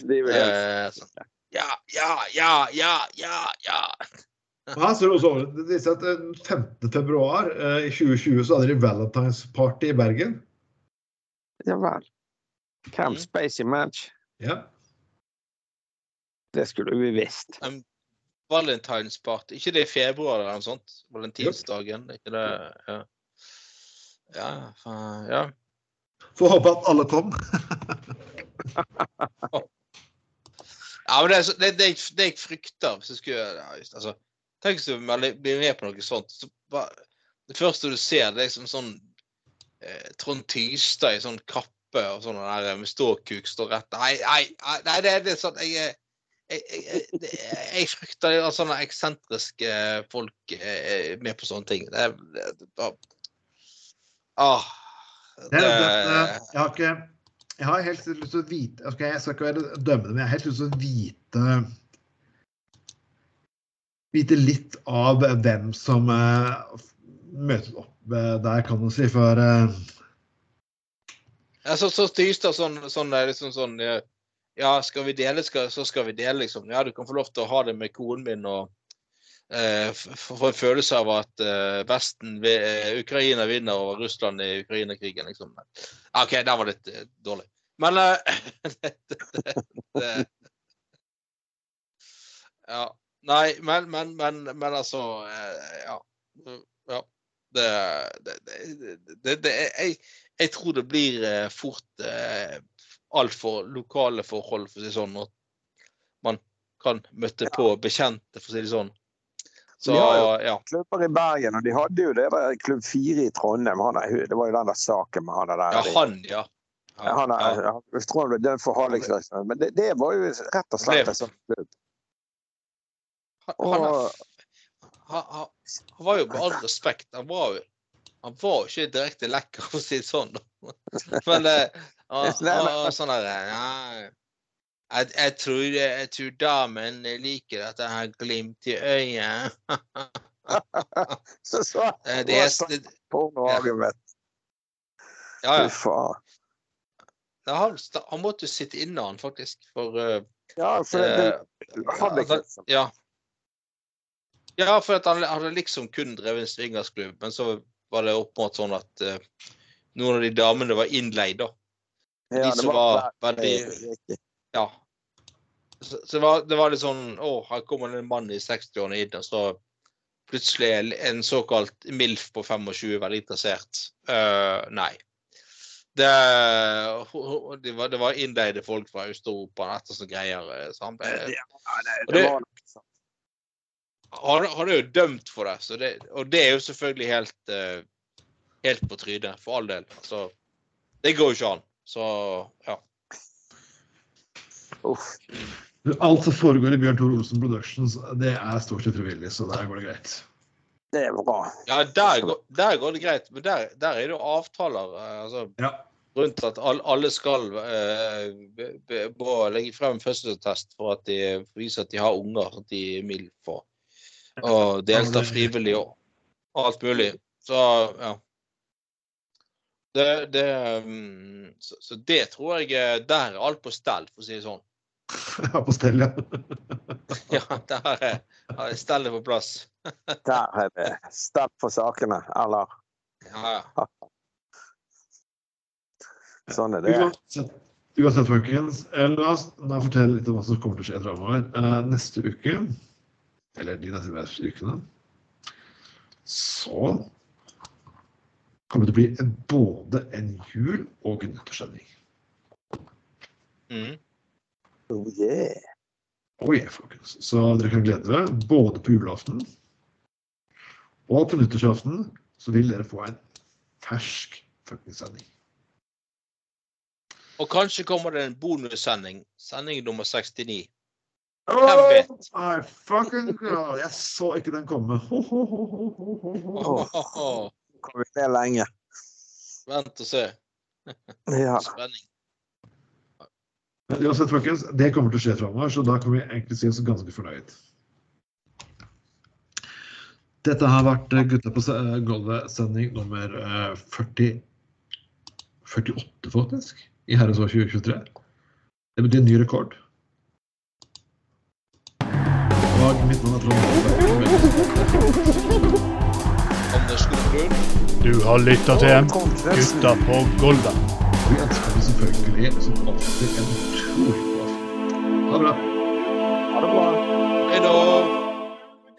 De vil helst- Eh, sånn. Ja, ja, ja, ja, ja, ja. Her ser du også over- at den 15. februar eh, i 2020 så hadde de Valentine's Party i Bergen. Ja vel. Camp Mm. Spacey Match. Ja. Det skulle vi visst. Valentines party. Ikke det i februar eller noe sånt? Valentinsdagen? Ikke det Ja. Ja, faen, ja. Får håpe at alle kom. ja men det, er det, det, det jeg frykter hvis jeg skulle ja, just, altså, Tenk hvis du blir med på noe sånt. Så bare, det første du ser, det er liksom sånn eh, Trond Tystad i sånn kappe og sånn der med ståkuk står rett Nei, nei, nei, det, det er sånn jeg, jeg, jeg, jeg, frykter at sånne eksentriske folk er med på sånne ting. Det det, det, ah, Det, det, det, jeg har ikke jeg har helt lyst til å vite okay, Jeg skal ikke være dømmende, men jeg har helt lyst til å vite Vite litt av hvem som uh, møter opp eh, der, kan du si. For eh, Ja, så, så Tystad sånn, sånn, eh, liksom sånn eh, Ja, skal vi dele, skal, så skal vi dele, liksom. Ja, du kan få lov til å ha det med konen min og eh, få en følelse av at eh, Vesten eh, Ukraina vinner over Russland i Ukraina-krigen, liksom. OK, der var det litt eh, dårlig. Men eh, det, det, det, Ja. Nei, men, men, men, men altså eh, Ja. ja. Det, det, det, det, det jeg, jeg tror det blir eh, fort eh, altfor lokale forhold, for å si det sånn. At man kan møte på bekjente, for å si det sånn. Så de har jo- ja. Klubber i Bergen, og de hadde jo det der Klubb 4 i Trondheim. Han er, det var jo den der saken med han der. ja, han, ja. Ja, han er, ja. Jeg tror han ble dømt for hallikvirksomhet, men det, det var jo rett og slett en sånn klubb. Han, han, han, var jo med all respekt Han var jo han var ikke direkte lekker, for å si det sånn. Men uh, uh, uh, var sånn der ja, jeg, jeg, tror, jeg tror damen liker at jeg har glimt i øyet. så så Det er, det, pornoargument. ja, ja. Ja, Han, han måtte sitte inne, han faktisk. For uh, Ja, for det, eh, det hallikvirksomhet. ja. ja, for at han hadde liksom kun drevet en swingersklubb, men så var det oppmått sånn at uh, noen av de damene var innleid, da. Ja, de det som var veldig riktig. Ja. Så, så det, var, det var litt sånn Å, her kommer det en mann i 60-årene inn, og så plutselig er en såkalt MILF på 25 veldig interessert. Uh, nei. Det, det, var, det var innleide folk fra Øst-Europa etter sånne greier. eh, han, det, det han, han er jo dømt for det, så det, og det er jo selvfølgelig helt uh, helt på trynet, for all del. Altså, det går jo ikke an. Så ja. Uff. alt som foregår i Bjørn Tor Olsen Productions, det er stort sett frivillig, så der går det greit. Det er bra. Ja, der, går- der går det greit, men der, der er det jo avtaler eh, altså, Ja. rundt at all, alle skal eh, be, be, må legge frem fødselsattest for at de viser at de har unger, at de er mild for og delta frivillig og alt mulig. Så ja. Det, det mm, så, så det tror jeg eh, Der er alt på stell, for å si det sånn. Ja, på stell, ja. Ja, der er er stellet på plass. Der er det stell på sakene. Eller Ja, ja. sånn er det. Uansett, uansett folkens, eh, la oss da fortelle litt om hva som kommer til å skje fremover. Eh, neste uke, eller de neste ukene, så kommer det til å bli både en jul- og en nyttårssending. Mm. Oh, yeah. Oi, folkens. Så dere kan glede dere både på julaften og på nyttårsaften. Så vil dere få en fersk fuckings sending. Og kanskje kommer det en bonussending. Sending nummer 69. Hvem vet? Oh, my fucking God. Jeg så ikke den komme. Ho, ho, ho, ho, ho, ho, ho. Åh, Kommer vi ned lenge. Vent og se. Ja. Spenning. Men uansett, folkens, det kommer til å skje framover, så da kan vi egentlig si oss ganske fornøyd. Dette har vært eh, Gutta på eh, gulvet-sending nummer eh, 40, 48, faktisk, i herrens år 2023. Det betyr en ny rekord. Og mitt navn er Trond. Anders. Du har lytta til Gutta på gulvet. Vi ønsker selvfølgelig som alltid en ha det bra. Ha det bra. Hei da.